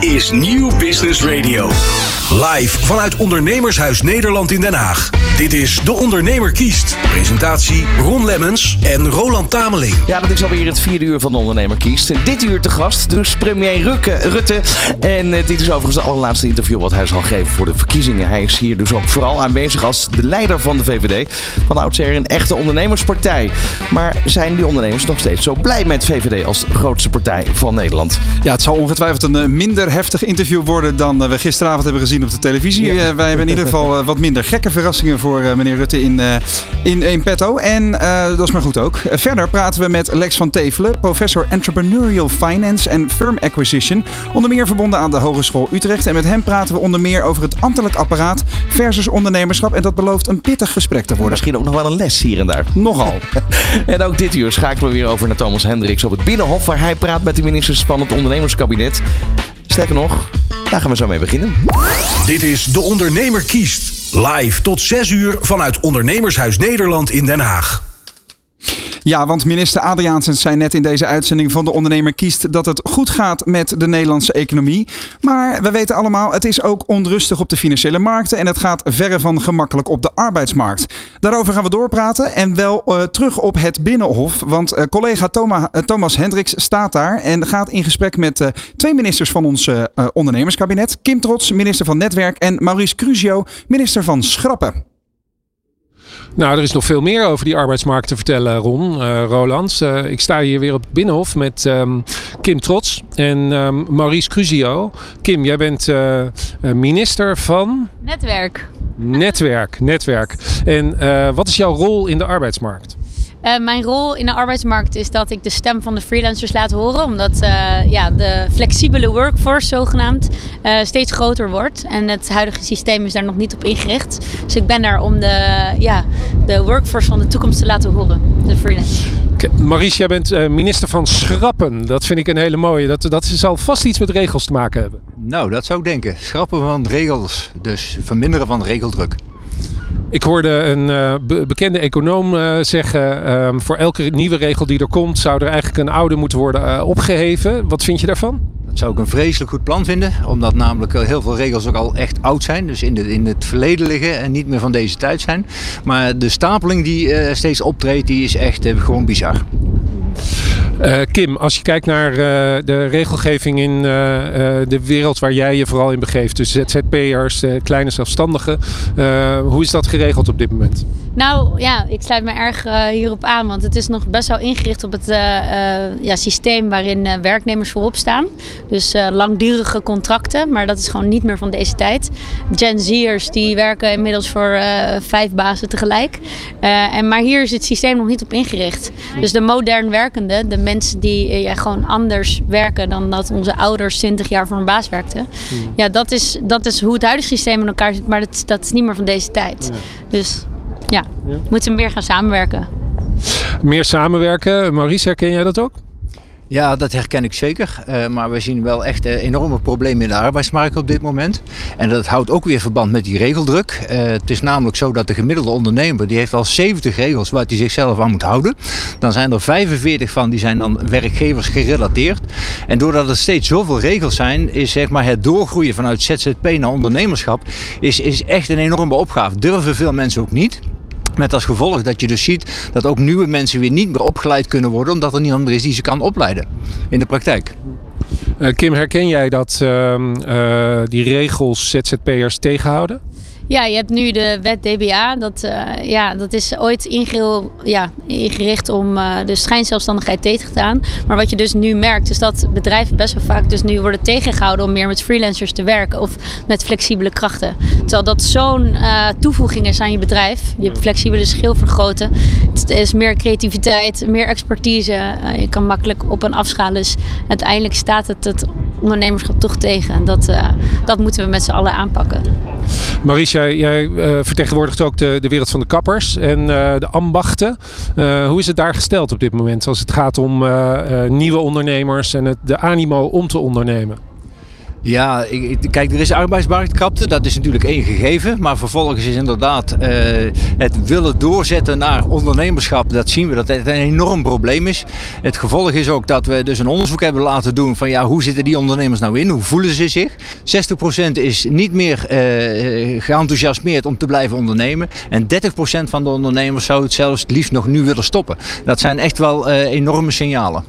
is Nieuw Business Radio. Live vanuit Ondernemershuis Nederland in Den Haag. Dit is De Ondernemer kiest. Presentatie Ron Lemmens en Roland Tameling. Ja, dat is alweer het vierde uur van de Ondernemer kiest. En dit uur te gast, dus premier Rukke, Rutte. En eh, dit is overigens het allerlaatste interview wat hij zal geven voor de verkiezingen. Hij is hier dus ook vooral aanwezig als de leider van de VVD. Van oudsher een echte ondernemerspartij. Maar zijn die ondernemers nog steeds zo blij met VVD als grootste partij van Nederland? Ja, het zal ongetwijfeld een eh, minder heftig interview worden dan eh, we gisteravond hebben gezien op de televisie. Ja. Eh, wij hebben in ieder geval eh, wat minder gekke verrassingen voor meneer Rutte in, in, in petto. En dat is maar goed ook. Verder praten we met Lex van Tevelen, professor Entrepreneurial Finance en Firm Acquisition. Onder meer verbonden aan de Hogeschool Utrecht. En met hem praten we onder meer over het ambtelijk apparaat versus ondernemerschap. En dat belooft een pittig gesprek te worden. Misschien ook nog wel een les hier en daar. Nogal. En ook dit uur schakelen we weer over naar Thomas Hendricks op het Binnenhof, waar hij praat met de ministers van het ondernemerskabinet. Sterker nog, daar gaan we zo mee beginnen. Dit is De Ondernemer kiest. Live tot 6 uur vanuit Ondernemershuis Nederland in Den Haag. Ja, want minister Adriaansens zei net in deze uitzending van De Ondernemer kiest dat het goed gaat met de Nederlandse economie. Maar we weten allemaal, het is ook onrustig op de financiële markten en het gaat verre van gemakkelijk op de arbeidsmarkt. Daarover gaan we doorpraten en wel eh, terug op het Binnenhof, want eh, collega eh, Thomas Hendricks staat daar en gaat in gesprek met twee ministers van ons ondernemerskabinet. Kim Trots, minister van Netwerk en Maurice Cruzio, minister van Schrappen. Nou, er is nog veel meer over die arbeidsmarkt te vertellen, Ron, eh, Roland. Eh, ik sta hier weer op het Binnenhof met ehm, Kim Trots en ehm, Maurice Cruzio. Kim, jij bent eh, minister van Netwerk. Netwerk. Netwerk. En wat is jouw rol in de arbeidsmarkt? Eh, mijn rol in de arbeidsmarkt is dat ik de stem van de freelancers laat horen. Omdat eh, ja, de flexibele workforce zogenaamd eh, steeds groter wordt. En het huidige systeem is daar nog niet op ingericht. Dus ik ben daar om de, ja, de workforce van de toekomst te laten horen. De freelancers. Oké, Maurice, jij bent eh, minister van Schrappen. Dat vind ik een hele mooie. Dat, dat zal vast iets met regels te maken hebben. Nou, dat zou ik denken. Schrappen van regels, dus verminderen van regeldruk. Ik hoorde een eh, be- bekende econoom eh, zeggen: ehm, voor elke nieuwe regel die er komt, zou er eigenlijk een oude moeten worden eh, opgeheven. Wat vind je daarvan? Dat zou ik een vreselijk goed plan vinden, omdat namelijk heel veel regels ook al echt oud zijn, dus in, de, in het verleden liggen en niet meer van deze tijd zijn. Maar de stapeling die steeds optreedt, die is echt gewoon bizar. Eh, Kim, als je kijkt naar eh, de regelgeving in eh, de wereld waar jij je vooral in begeeft, dus ZZP'ers, kleine zelfstandigen, hoe is dat geregeld op dit moment? Nou ja, ik sluit me erg hierop aan, want het is nog best wel ingericht op het ja, systeem waarin werknemers voorop staan. Dus langdurige contracten, maar dat is gewoon niet meer van deze tijd. Gen Z'ers die werken inmiddels voor vijf bazen tegelijk. En, maar hier is het systeem nog niet op ingericht. Dus de modern werkenden, de mensen die eh, ja, gewoon anders werken dan dat onze ouders 20 jaar voor een baas werkten. Ja, dat is, dat is hoe het huidige systeem in elkaar zit, maar dat, dat is niet meer van deze tijd. Dus ja, moeten we meer gaan samenwerken. Meer samenwerken. Maurice, herken jij dat ook? Ja, dat herken ik zeker. Eh, maar we zien wel echt eh, enorme problemen in de arbeidsmarkt op dit moment. En dat houdt ook weer verband met die regeldruk. Eh, het is namelijk zo dat de gemiddelde ondernemer, die heeft al 70 regels waar hij zichzelf aan moet houden. Dan zijn er 45 van die zijn dan werkgevers gerelateerd. En doordat er steeds zoveel regels zijn, is zeg maar het doorgroeien vanuit ZZP naar ondernemerschap is, is echt een enorme opgave. Durven veel mensen ook niet. Met als gevolg dat je dus ziet dat ook nieuwe mensen weer niet meer opgeleid kunnen worden, omdat er niemand meer is die ze kan opleiden in de praktijk. Eh, Kim, herken jij dat ehm, eh, die regels ZZP'ers tegenhouden? Ja, je hebt nu de wet DBA. Dat, eh, ja, dat is ooit ingeel, ja, ingericht om eh, de schijnzelfstandigheid tegen te gaan. Maar wat je dus nu merkt, is dat bedrijven best wel vaak dus nu worden tegengehouden om meer met freelancers te werken of met flexibele krachten. Terwijl dat zo'n eh, toevoeging is aan je bedrijf. Je flexibele schil vergroten. Het is meer creativiteit, meer expertise. Je kan makkelijk op en afschalen. Dus uiteindelijk staat het het ondernemerschap toch tegen. En dat, dat moeten we met z'n allen aanpakken. Maurice, jij, eh, vertegenwoordigt ook de, de wereld van de kappers en eh, de ambachten. Eh, hoe is het daar gesteld op dit moment als het gaat om nieuwe ondernemers en het, de animo om te ondernemen? Ja, kijk, er is arbeidsmarktkrapte, dat is natuurlijk één gegeven. Maar vervolgens is inderdaad uh, het willen doorzetten naar ondernemerschap, dat zien we dat het een enorm probleem is. Het gevolg is ook dat we dus een onderzoek hebben laten doen van ja, hoe zitten die ondernemers nou in? Hoe voelen ze zich? 60% is niet meer uh, geenthousiasmeerd om te blijven ondernemen. En 30% van de ondernemers zou het zelfs liefst nog nu willen stoppen. Dat zijn echt wel uh, enorme signalen.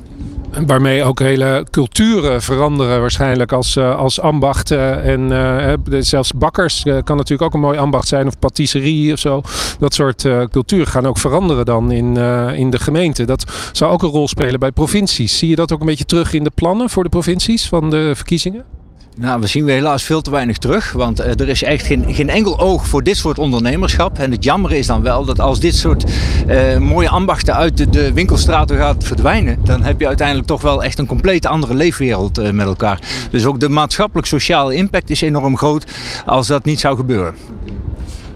Waarmee ook hele culturen veranderen waarschijnlijk als, uh, als ambacht. en uh, zelfs bakkers uh, kan natuurlijk ook een mooi ambacht zijn. Of patisserie of zo. Dat soort culturen gaan ook veranderen dan in, in de gemeente. Dat zou ook een rol spelen bij provincies. Zie je dat ook een beetje terug in de plannen voor de provincies van de verkiezingen? Nou, we zien we helaas veel te weinig terug. Want uh, er is echt geen, geen enkel oog voor dit soort ondernemerschap. En het jammer is dan wel dat als dit soort uh, mooie ambachten uit de, de, winkelstraten gaat verdwijnen, dan heb je uiteindelijk toch wel echt een compleet andere leefwereld uh, met elkaar. Dus ook de maatschappelijk-sociale impact is enorm groot als dat niet zou gebeuren.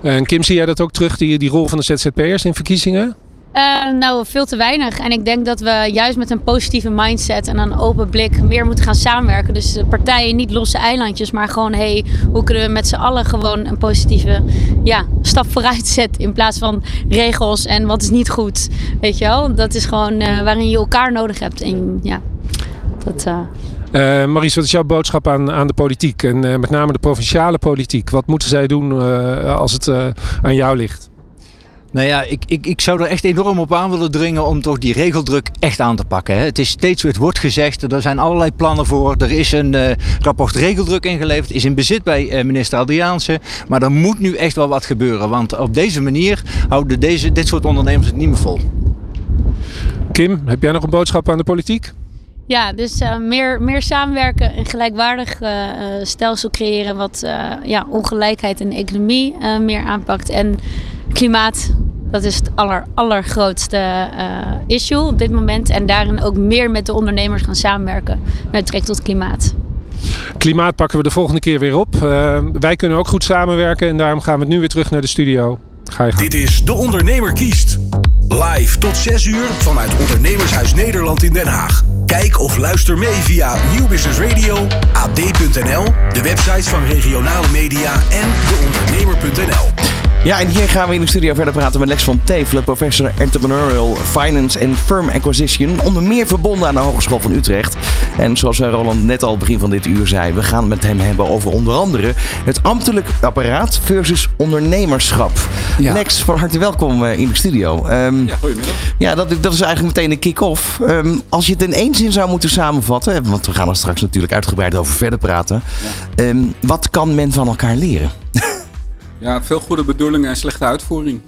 En Kim, zie jij dat ook terug, die, die rol van de ZZP'ers in verkiezingen? Uh, nou, veel te weinig. En ik denk dat we juist met een positieve mindset en een open blik meer moeten gaan samenwerken. Dus partijen niet losse eilandjes, maar gewoon hey, hoe kunnen we met z'n allen gewoon een positieve ja, stap vooruit zetten. In plaats van regels en wat is niet goed. Weet je wel? Dat is gewoon uh, waarin je elkaar nodig hebt. En ja, dat. Maries, wat is jouw boodschap aan, aan de politiek en met name de provinciale politiek? Wat moeten zij doen als het aan jou ligt? Nou ja, ik, ik, ik zou er echt enorm op aan willen dringen om toch die regeldruk echt aan te pakken. Hè. Het is steeds, het wordt gezegd, er zijn allerlei plannen voor. Er is een uh, rapport regeldruk ingeleverd, is in bezit bij uh, minister Adriaanse. Maar er moet nu echt wel wat gebeuren, want op deze manier houden deze, dit soort ondernemers het niet meer vol. Kim, heb jij nog een boodschap aan de politiek? Ja, dus uh, meer, meer samenwerken, een gelijkwaardig uh, stelsel creëren wat uh, ja, ongelijkheid in de economie meer aanpakt. En klimaat, dat is het aller, allergrootste issue op dit moment. En daarin ook meer met de ondernemers gaan samenwerken met betrekking tot klimaat. Klimaat pakken we de volgende keer weer op. wij kunnen ook goed samenwerken en daarom gaan we nu weer terug naar de studio. Ga je gaan. Dit is De Ondernemer kiest. Live tot 6 uur vanuit Ondernemershuis Nederland in Den Haag. Kijk of luister mee via Nieuw Business Radio, ad.nl, de websites van regionale media en deondernemer.nl. Ja, en hier gaan we in de studio verder praten met Lex van Tevelen, professor Entrepreneurial Finance en Firm Acquisition. Onder meer verbonden aan de Hogeschool van Utrecht. En zoals Roland net al begin van dit uur zei, we gaan het met hem hebben over onder andere het ambtelijk apparaat versus ondernemerschap. Ja. Lex, van harte welkom in de studio. Um, ja, goedemiddag. Ja, dat, dat is eigenlijk meteen een kick-off. Um, als je het in één zin zou moeten samenvatten, want we gaan er straks natuurlijk uitgebreid over verder praten. Ja. Um, wat kan men van elkaar leren? Ja, veel goede bedoelingen en slechte uitvoering.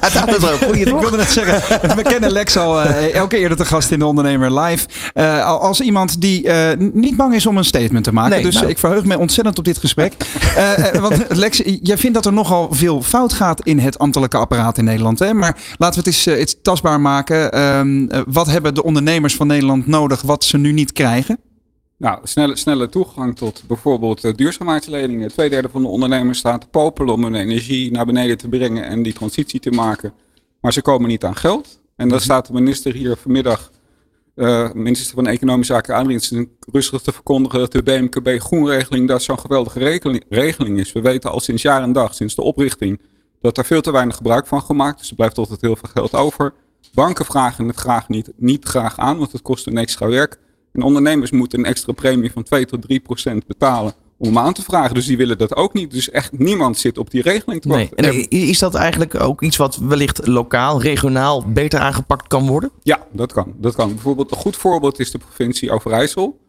dat is ook goeie. Ik wilde net zeggen, we kennen Lex al uh, elke eerder te gast in de Ondernemer Live. Uh, als iemand die uh, niet bang is om een statement te maken. Nee, dus nou. ik verheug me ontzettend op dit gesprek. want Lex, jij vindt dat er nogal veel fout gaat in het ambtelijke apparaat in Nederland. Hè? Maar laten we het eens, eens tastbaar maken. Ehm, wat hebben de ondernemers van Nederland nodig wat ze nu niet krijgen? Nou, snelle, snelle toegang tot bijvoorbeeld uh, duurzaamheidsleningen. Tweederde van de ondernemers staat te popelen om hun energie naar beneden te brengen en die transitie te maken. Maar ze komen niet aan geld. En dan staat de minister hier vanmiddag, uh, minister van Economische Zaken Adriaansen, rustig te verkondigen dat de BMKB groenregeling dat zo'n geweldige regeling, regeling is. We weten al sinds jaar en dag, sinds de oprichting, dat er veel te weinig gebruik van gemaakt is. Er blijft altijd heel veel geld over. Banken vragen het graag niet, niet graag aan, want het kost een extra werk. En ondernemers moeten een extra premie van 2 tot 3 procent betalen om hem aan te vragen. Dus die willen dat ook niet. Dus echt niemand zit op die regeling te wachten. Nee. En is dat eigenlijk ook iets wat wellicht lokaal, regionaal beter aangepakt kan worden? Ja, dat kan. Dat kan. Bijvoorbeeld een goed voorbeeld is de provincie Overijssel.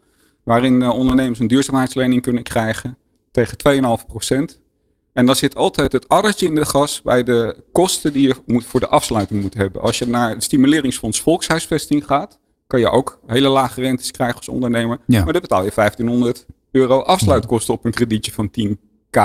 Waarin uh, ondernemers een duurzaamheidslening kunnen krijgen tegen 2,5 procent. En dan zit altijd het addertje in de gas bij de kosten die je moet, voor de afsluiting moet hebben. Als je naar het stimuleringsfonds volkshuisvesting gaat, kan je ook hele lage rentes krijgen als ondernemer. Ja. Maar dan betaal je 1500 euro afsluitkosten op een kredietje van 10k.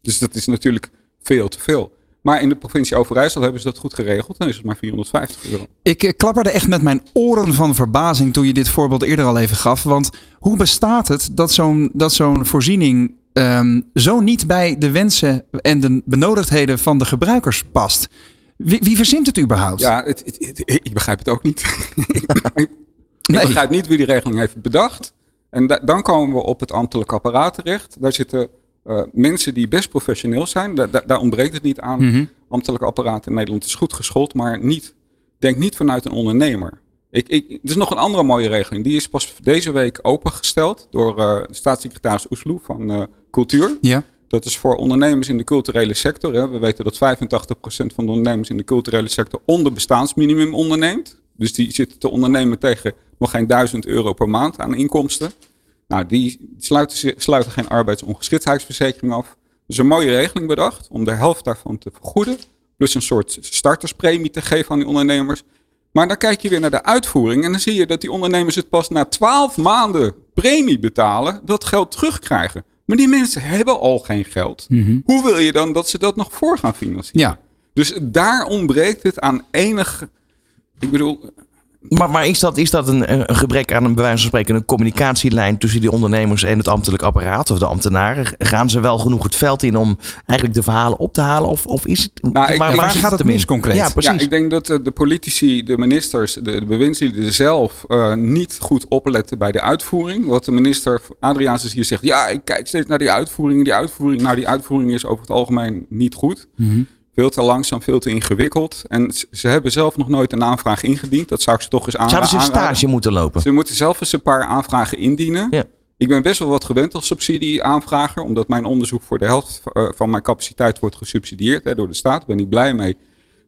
Dus dat is natuurlijk veel te veel. Maar in de provincie Overijssel hebben ze dat goed geregeld. Dan is het maar 450 euro. Ik eh, klapperde echt met mijn oren van verbazing toen je dit voorbeeld eerder al even gaf. Want hoe bestaat het dat zo'n dat zo'n voorziening um, zo niet bij de wensen en de benodigdheden van de gebruikers past? Wie, wie verzint het überhaupt? Ja, het, het, ik begrijp het ook niet. ik begrijp niet wie die regeling heeft bedacht. En da- dan komen we op het ambtelijk apparaat terecht. Daar zitten eh, mensen die best professioneel zijn. Da- da- daar ontbreekt het niet aan. Mhm. Ambtelijk apparaat in Nederland is goed geschoold, maar niet, denk niet vanuit een ondernemer. Ik, ik, er is nog een andere mooie regeling. Die is pas deze week opengesteld door eh, staatssecretaris Oesloe van eh, Cultuur. Ja. Dat is voor ondernemers in de culturele sector. Hè. We weten dat 85% van de ondernemers in de culturele sector onder bestaansminimum onderneemt. Dus die zitten te ondernemen tegen nog geen 1000 euro per maand aan inkomsten. Nou, die sluiten, sluiten geen arbeidsongeschiktheidsverzekering af. Dus een mooie regeling bedacht om de helft daarvan te vergoeden. Plus een soort starterspremie te geven aan die ondernemers. Maar dan kijk je weer naar de uitvoering en dan zie je dat die ondernemers het pas na 12 maanden premie betalen, dat geld terugkrijgen. Maar die mensen hebben al geen geld. Hoe wil je dan dat ze dat nog voor gaan financieren? Ja. Dus daar ontbreekt het aan enig. Ik bedoel, Maar, maar is dat, is dat een, een gebrek aan een bij wijze van spreken een communicatielijn tussen die ondernemers en het ambtelijk apparaat of de ambtenaren? Gaan ze wel genoeg het veld in om eigenlijk de verhalen op te halen? Of, of is het. Nou, ik- waar waar gaat het mis concreet? Ja, precies. Ja, ik denk dat eh, de politici, de ministers, de, de bewindslieden zelf eh, niet goed opletten bij de uitvoering. Wat de minister Adriaans hier zegt, ja, ik kijk steeds naar die uitvoering. Die uitvoering, nou die uitvoering is over het algemeen niet goed. Mhm. Veel te langzaam, veel te ingewikkeld. En ze, hebben zelf nog nooit een aanvraag ingediend. Dat zou ik ze toch eens aan, Zouden ze een aanraden. stage moeten lopen? Ze moeten zelf eens een paar aanvragen indienen. Ja. Ik ben best wel wat gewend als subsidieaanvrager, omdat mijn onderzoek voor de helft eh, van mijn capaciteit wordt gesubsidieerd hè, door de staat. Daar ben ik blij mee.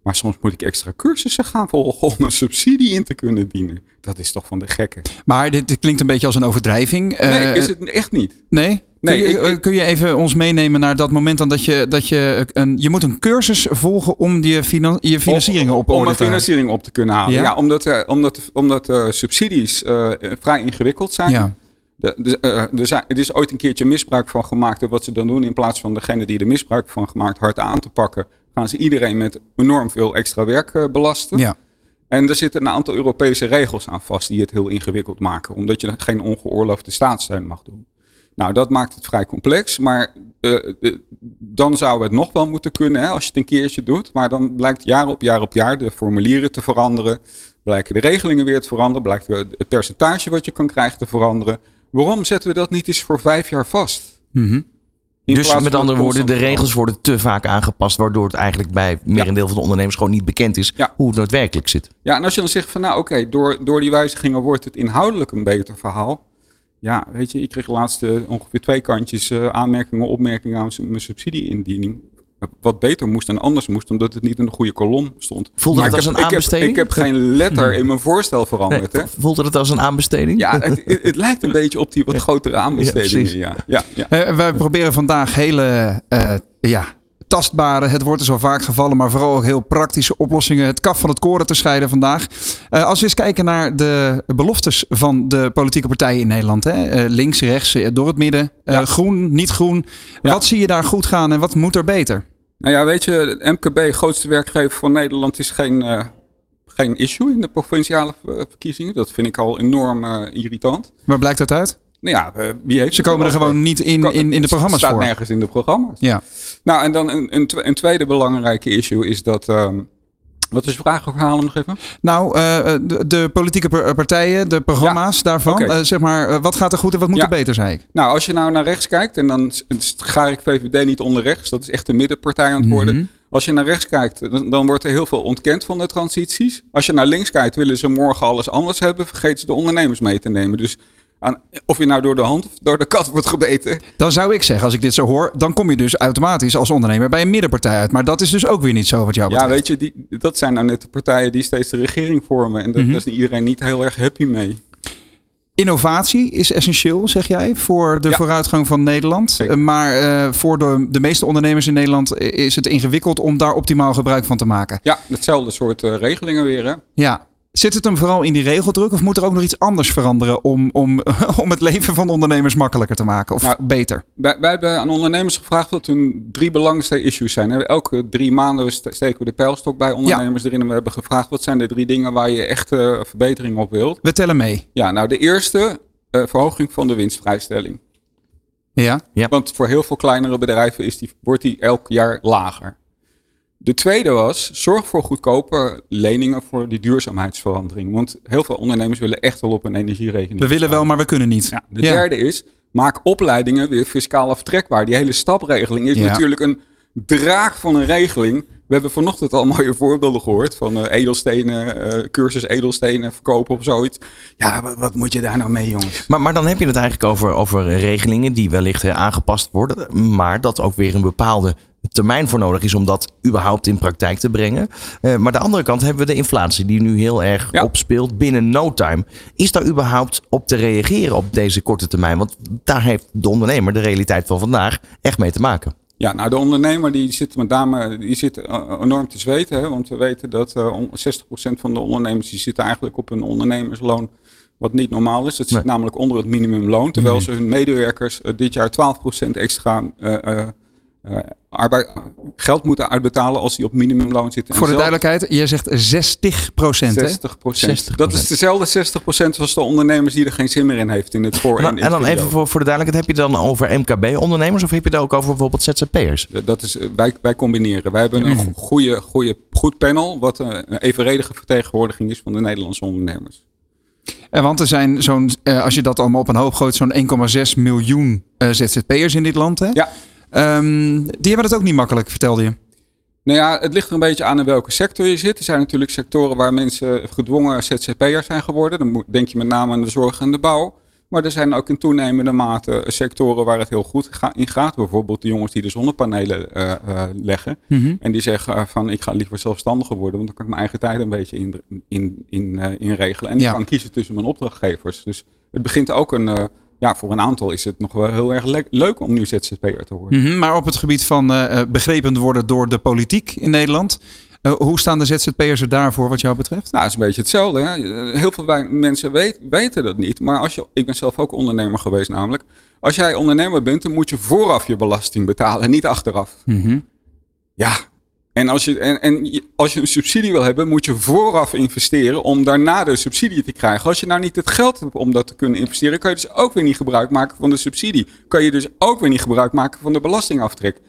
Maar soms moet ik extra cursussen gaan volgen om een subsidie in te kunnen dienen. Dat is toch van de gekken. Maar dit, dit klinkt een beetje als een overdrijving. Nee, Eh, is het echt niet. Nee? Nee, kun, je, ik- ik- kun je even ons meenemen naar dat moment dan dat je, dat je een, je moet een cursus volgen om je, finan, je financieringen op om orde een financiering op te kunnen halen. Ja? Ja, omdat, eh, omdat, omdat eh, subsidies eh, vrij ingewikkeld zijn. Ja. De, de, eh, er, zijn, er is ooit een keertje misbruik van gemaakt. En wat ze dan doen, in plaats van degene die er misbruik van gemaakt hard aan te pakken, gaan ze iedereen met enorm veel extra werk eh, belasten. Ja. En er zitten een aantal Europese regels aan vast die het heel ingewikkeld maken. Omdat je geen ongeoorloofde staatssteun mag doen. Nou, dat maakt het vrij complex. Maar eh, dan zou het nog wel moeten kunnen hè, als je het een keertje doet. Maar dan blijkt jaar op jaar op jaar de formulieren te veranderen. Blijken de regelingen weer te veranderen. Blijkt het percentage wat je kan krijgen te veranderen. Waarom zetten we dat niet eens voor vijf jaar vast? Mhm. In Dus met andere woorden, de regels worden te vaak aangepast, waardoor het eigenlijk bij merendeel van de ondernemers gewoon niet bekend is Ja. hoe het daadwerkelijk zit. Ja, en als je dan zegt van nou oké, door, door die wijzigingen wordt het inhoudelijk een beter verhaal. Ja, weet je, ik kreeg laatst eh, ongeveer twee kantjes eh, aanmerkingen, opmerkingen aan mijn subsidieindiening. Wat beter moest en anders moest, omdat het niet in de goede kolom stond. Voelde Maar het als heb- een ik heb- aanbesteding? Ik heb, geen letter in mijn voorstel veranderd. Nee, hè? voelde het als een aanbesteding? Ja, het, het, het lijkt een beetje op die wat grotere aanbestedingen. Ja, ja, ja. Eh, wij proberen vandaag hele eh, ja, tastbare, het wordt er zo vaak gevallen, maar vooral ook heel praktische oplossingen. Het kaf van het koren te scheiden vandaag. Eh, als we eens kijken naar de beloftes van de politieke partijen in Nederland. Hè? Eh, links, rechts, door het midden, eh, Ja. groen, niet groen. Ja. Wat zie je daar goed gaan en wat moet er beter? Nou ja, weet je, MKB, grootste werkgever van Nederland, is geen, eh, geen issue in de provinciale eh, verkiezingen. Dat vind ik al enorm eh, irritant. Waar blijkt dat uit? Nou ja, wie heeft Ze komen er gewoon niet in, in, in de programma's staat voor. nergens in de programma's. Ja. Nou, en dan een, een tweede belangrijke issue is dat. ehm, wat is de vraag? Hem nog even. Nou, eh, de, de politieke par- partijen, de programma's daarvan. eh, zeg maar, eh, wat gaat er goed en wat moet Ja. er beter, zei ik. Nou, als je nou naar rechts kijkt, en dan ga ik VVD niet onder rechts, dat is echt een middenpartij aan het worden. Mhm. Als je naar rechts kijkt, dan, dan wordt er heel veel ontkend van de transities. Als je naar links kijkt, willen ze morgen alles anders hebben, vergeten ze de ondernemers mee te nemen. Dus aan, of je nou door de hand of door de kat wordt gebeten. Dan zou ik zeggen, als ik dit zo hoor, dan kom je dus automatisch als ondernemer bij een middenpartij uit. Maar dat is dus ook weer niet zo wat jou Ja, weet je, die, dat zijn nou net de partijen die steeds de regering vormen. En dat, Mhm. daar is iedereen niet heel erg happy mee. Innovatie is essentieel, zeg jij, voor de Ja. vooruitgang van Nederland. Zeker. Eh, Maar eh, voor de, de meeste ondernemers in Nederland is het ingewikkeld om daar optimaal gebruik van te maken. Ja, hetzelfde soort eh, regelingen weer. Hè? Ja. Zit het hem vooral in die regeldruk of moet er ook nog iets anders veranderen om, om, om het leven van ondernemers makkelijker te maken of Nou, beter? Wij, wij hebben aan ondernemers gevraagd wat hun drie belangrijkste issues zijn. Elke drie maanden ste- steken we de pijlstok bij ondernemers erin. En we hebben gevraagd wat zijn de drie dingen waar je echt eh, verbetering op wilt. We tellen mee. Ja, nou de eerste, eh, verhoging van de winstvrijstelling. Ja. Want voor heel veel kleinere bedrijven is die, wordt die elk jaar lager. De tweede was, zorg voor goedkope leningen voor die duurzaamheidsverandering. Want heel veel ondernemers willen echt wel op een energierekening. We willen wel, maar we kunnen niet. Ja, de derde is, maak opleidingen weer fiscaal aftrekbaar. Die hele stapregeling is Ja. natuurlijk een draag van een regeling. We hebben vanochtend al mooie voorbeelden gehoord van eh, edelstenen, eh, cursus edelstenen verkopen of zoiets. Ja, wat, wat moet je daar nou mee, jongens? Maar, maar dan heb je het eigenlijk over, over regelingen die wellicht eh, aangepast worden. Maar dat ook weer een bepaalde termijn voor nodig is om dat überhaupt in praktijk te brengen. Eh, maar de andere kant hebben we de inflatie die nu heel erg Ja. opspeelt binnen no time. Is daar überhaupt op te reageren op deze korte termijn? Want daar heeft de ondernemer de realiteit van vandaag echt mee te maken. Ja, nou de ondernemer die zit met name die zit eh, enorm te zweten. Hè, want we weten dat eh, on- 60% van de ondernemers die zitten eigenlijk op een ondernemersloon wat niet normaal is. Dat zit Nee. namelijk onder het minimumloon. Terwijl ze hun medewerkers eh, dit jaar 12% extra eh, arbeid, geld moeten uitbetalen als die op minimumloon zitten. En Voor de zelf- duidelijkheid, jij zegt 60 procent. 60 60%. Dat is dezelfde 60% als de ondernemers die er geen zin meer in heeft in het voor- Maar- en en dan even voor, voor de duidelijkheid, heb je het dan over MKB-ondernemers of heb je het ook over bijvoorbeeld ZZP'ers? Dat is, eh, wij, wij combineren. Wij hebben een go- goede, goede, goed panel, wat eh, een evenredige vertegenwoordiging is van de Nederlandse ondernemers. En want er zijn zo'n, eh, als je dat allemaal op een hoop gooit, zo'n 1,6 miljoen eh, ZZP'ers in dit land. Hè? Ja. Ehm, die hebben het ook niet makkelijk, vertelde je. Nou ja, het ligt er een beetje aan in welke sector je zit. Er zijn natuurlijk sectoren waar mensen gedwongen ZZP'ers zijn geworden. Dan denk je met name aan de zorg en de bouw. Maar er zijn ook in toenemende mate sectoren waar het heel goed in gaat. Bijvoorbeeld de jongens die de zonnepanelen eh, eh, leggen. En die zeggen eh, van ik ga liever zelfstandiger worden. Want dan kan ik mijn eigen tijd een beetje in, in, in, inregelen. En ik Ja. kan kiezen tussen mijn opdrachtgevers. Dus het begint ook een... ja, voor een aantal is het nog wel heel erg le- leuk om nu ZZP'er te worden. Mhm, Maar op het gebied van eh, begrepen worden door de politiek in Nederland. eh, hoe staan de ZZP'ers er daarvoor wat jou betreft? Nou, het is een beetje hetzelfde. Hè? Heel veel mensen weet- weten dat niet. Maar als je, ik ben zelf ook ondernemer geweest namelijk. Als jij ondernemer bent, dan moet je vooraf je belasting betalen en niet achteraf. Ja. En als je, en, en als je een subsidie wil hebben, moet je vooraf investeren om daarna de subsidie te krijgen. Als je nou niet het geld hebt om dat te kunnen investeren, kan je dus ook weer niet gebruik maken van de subsidie. Kan je dus ook weer niet gebruik maken van de belastingaftrek.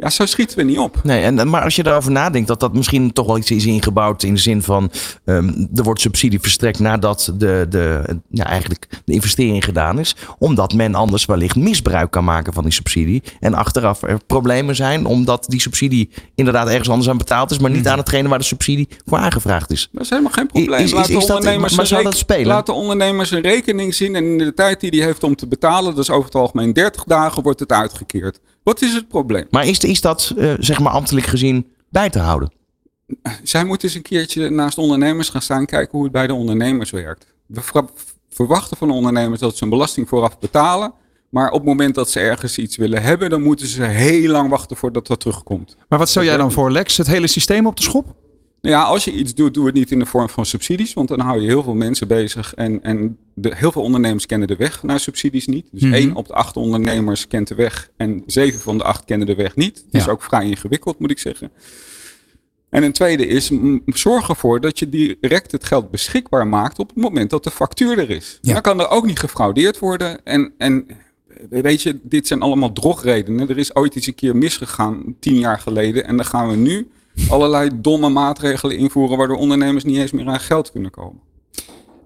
Ja, zo schieten we niet op. Nee, en, maar als je daarover nadenkt dat dat misschien toch wel iets is ingebouwd in de zin van ehm, er wordt subsidie verstrekt nadat de, de, ja, eigenlijk de investering gedaan is. Omdat men anders wellicht misbruik kan maken van die subsidie. En achteraf er problemen zijn omdat die subsidie inderdaad ergens anders aan betaald is, maar niet aan hetgene waar de subsidie voor aangevraagd is. Dat is helemaal geen probleem. Is- is- laat, de is dat- ondernemers maar zou reken- dat spelen? laat de ondernemers een rekening zien en in de tijd die hij heeft om te betalen, is over het algemeen 30 dagen, wordt het uitgekeerd. Wat is het probleem? Maar is, is dat eh, zeg maar ambtelijk gezien bij te houden? Zij moeten eens een keertje naast ondernemers gaan staan kijken hoe het bij de ondernemers werkt. We ver- verwachten van de ondernemers dat ze hun belasting vooraf betalen. Maar op het moment dat ze ergens iets willen hebben, dan moeten ze heel lang wachten voordat dat terugkomt. Maar wat stel jij dan voor, Lex? Het hele systeem op de schop? Nou ja, als je iets doet, doe het niet in de vorm van subsidies. Want dan hou je heel veel mensen bezig. En, en de, heel veel ondernemers kennen de weg naar subsidies niet. Dus Mhm. één op de acht ondernemers kent de weg. En zeven van de acht kennen de weg niet. Dat is ook vrij ingewikkeld, moet ik zeggen. En een tweede is, zorg ervoor dat je direct het geld beschikbaar maakt op het moment dat de factuur er is. Ja. Dan kan er ook niet gefraudeerd worden. En, en weet je, dit zijn allemaal drogredenen. Er is ooit iets een keer misgegaan, tien jaar geleden. En dan gaan we nu allerlei domme maatregelen invoeren waardoor ondernemers niet eens meer aan geld kunnen komen.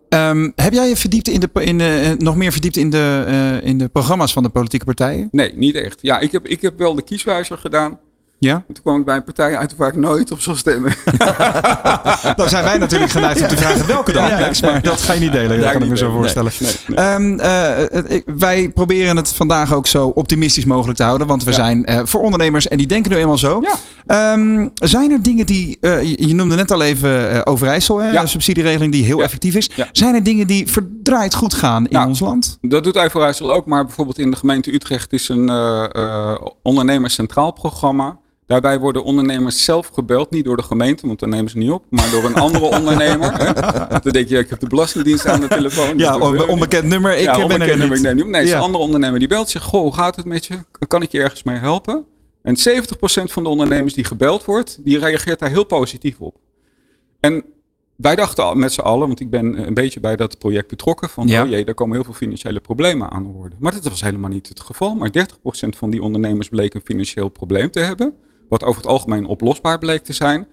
Ehm, heb jij je verdiept in de, in de, eh, nog meer verdiept in de, eh, in de programma's van de politieke partijen? Nee, niet echt. Ja, ik heb, ik heb wel de kieswijzer gedaan. Ja? En toen kwam ik bij een partij uit waar ik nooit op zou stemmen. Dan zijn wij natuurlijk geneigd om te vragen welke dan. Maar dat ga je niet delen, dat Ja, kan ik me zo voorstellen. Nee, nee, Ehm, eh, wij proberen het vandaag ook zo optimistisch mogelijk te houden. Want we Ja. zijn eh, voor ondernemers en die denken nu eenmaal zo. Ja. Ehm, zijn er dingen die, eh, je, je noemde net al even Overijssel, hè, Ja. een subsidieregeling die heel Ja. effectief is. Ja. Zijn er dingen die verdraaid goed gaan in Nou, ons land? Dat doet Overijssel ook, maar bijvoorbeeld in de gemeente Utrecht is een eh eh, ondernemers centraal programma. Daarbij worden ondernemers zelf gebeld, niet door de gemeente, want dan nemen ze niet op, maar door een andere ondernemer. Hè? Dan denk je, ik heb de Belastingdienst aan de telefoon. Ja, onbe- niet. onbekend nummer. Ik ja, ben er onbekend nummer, niet. ik neem niet op. Nee, Ja. een andere ondernemer die belt zegt, goh, hoe gaat het met je? Kan ik je ergens mee helpen? En 70% van de ondernemers die gebeld wordt, die reageert daar heel positief op. En wij dachten al met z'n allen, want ik ben een beetje bij dat project betrokken, van Ja. oh jee, daar komen heel veel financiële problemen aan de orde. Maar dat was helemaal niet het geval. Maar 30% van die ondernemers bleek een financieel probleem te hebben. Wat over het algemeen oplosbaar bleek te zijn.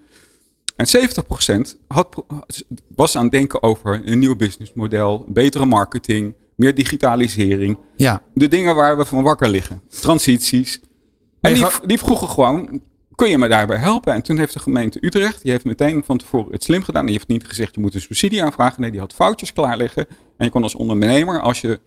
En 70% had, was aan het denken over een nieuw businessmodel, betere marketing, meer digitalisering. Ja. De dingen waar we van wakker liggen. Transities. En die, die vroegen gewoon, kun je me daarbij helpen? En toen heeft de gemeente Utrecht, die heeft meteen van tevoren het slim gedaan. Die heeft niet gezegd, je moet een subsidie aanvragen. Nee, die had foutjes klaar liggen. En je kon als ondernemer, als je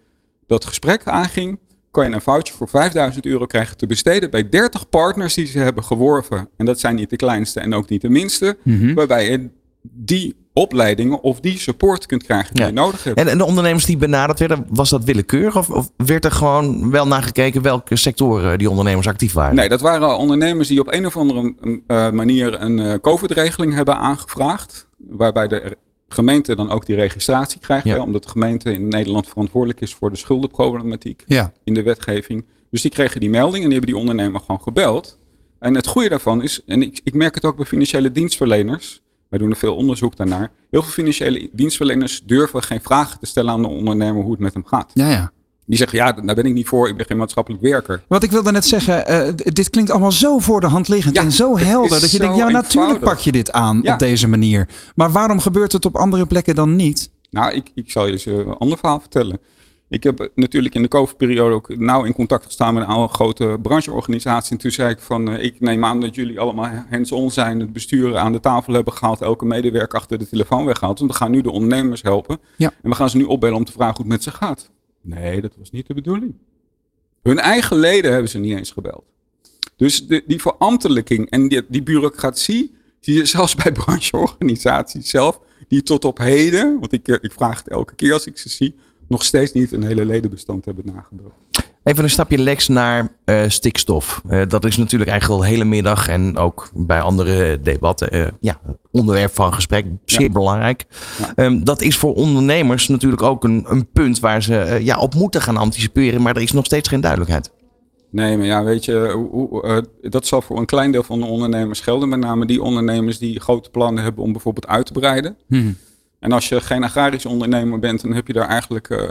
dat gesprek aanging, kan je een voucher voor 5000 euro krijgen te besteden bij 30 partners die ze hebben geworven. En dat zijn niet de kleinste en ook niet de minste. Mhm. Waarbij je die opleidingen of die support kunt krijgen die Ja. je nodig hebt. En, en de ondernemers die benaderd werden, was dat willekeurig? Of, of werd er gewoon wel naar gekeken welke sectoren die ondernemers actief waren? Nee, dat waren ondernemers die op een of andere eh, manier een eh, COVID-regeling hebben aangevraagd. Waarbij de gemeente dan ook die registratie krijgt. Ja. Hè, omdat de gemeente in Nederland verantwoordelijk is voor de schuldenproblematiek Ja. in de wetgeving. Dus die kregen die melding en die hebben die ondernemer gewoon gebeld. En het goede daarvan is, en ik, ik merk het ook bij financiële dienstverleners. Wij doen er veel onderzoek daarnaar. Heel veel financiële dienstverleners durven geen vragen te stellen aan de ondernemer hoe het met hem gaat. Ja, ja. Die zeggen, ja, daar ben ik niet voor, ik ben geen maatschappelijk werker. Wat ik wilde net zeggen, eh, dit klinkt allemaal zo voor de hand liggend Ja, en zo helder. Dat je denkt, ja, natuurlijk eenvoudig. pak je dit aan Ja. op deze manier. Maar waarom gebeurt het op andere plekken dan niet? Nou, ik, ik zal je eens eh, een ander verhaal vertellen. Ik heb natuurlijk in de COVID-periode ook nauw in contact gestaan met een grote brancheorganisatie. En toen zei ik van, eh, ik neem aan dat jullie allemaal hands-on zijn, het bestuur aan de tafel hebben gehaald, elke medewerker achter de telefoon weggehaald. Want we gaan nu de ondernemers helpen. Ja. En we gaan ze nu opbellen om te vragen hoe het met ze gaat. Nee, dat was niet de bedoeling. Hun eigen leden hebben ze niet eens gebeld. Dus de, die verambtelijking en die, die bureaucratie zie je zelfs bij brancheorganisaties zelf, die tot op heden, want ik, eh, ik vraag het elke keer als ik ze zie, nog steeds niet een hele ledenbestand hebben nagebracht. Even een stapje Lex naar eh, stikstof. Eh, dat is natuurlijk eigenlijk al de hele middag en ook bij andere debatten eh, ja, onderwerp van gesprek. Zeer Ja. belangrijk. Ja. Ehm, dat is voor ondernemers natuurlijk ook een, een punt waar ze ja, op moeten gaan anticiperen. Maar er is nog steeds geen duidelijkheid. Nee, maar ja, weet je, hoe, hoe, dat zal voor een klein deel van de ondernemers gelden. Met name die ondernemers die grote plannen hebben om bijvoorbeeld uit te breiden. En als je geen agrarische ondernemer bent, dan heb je daar eigenlijk. eh,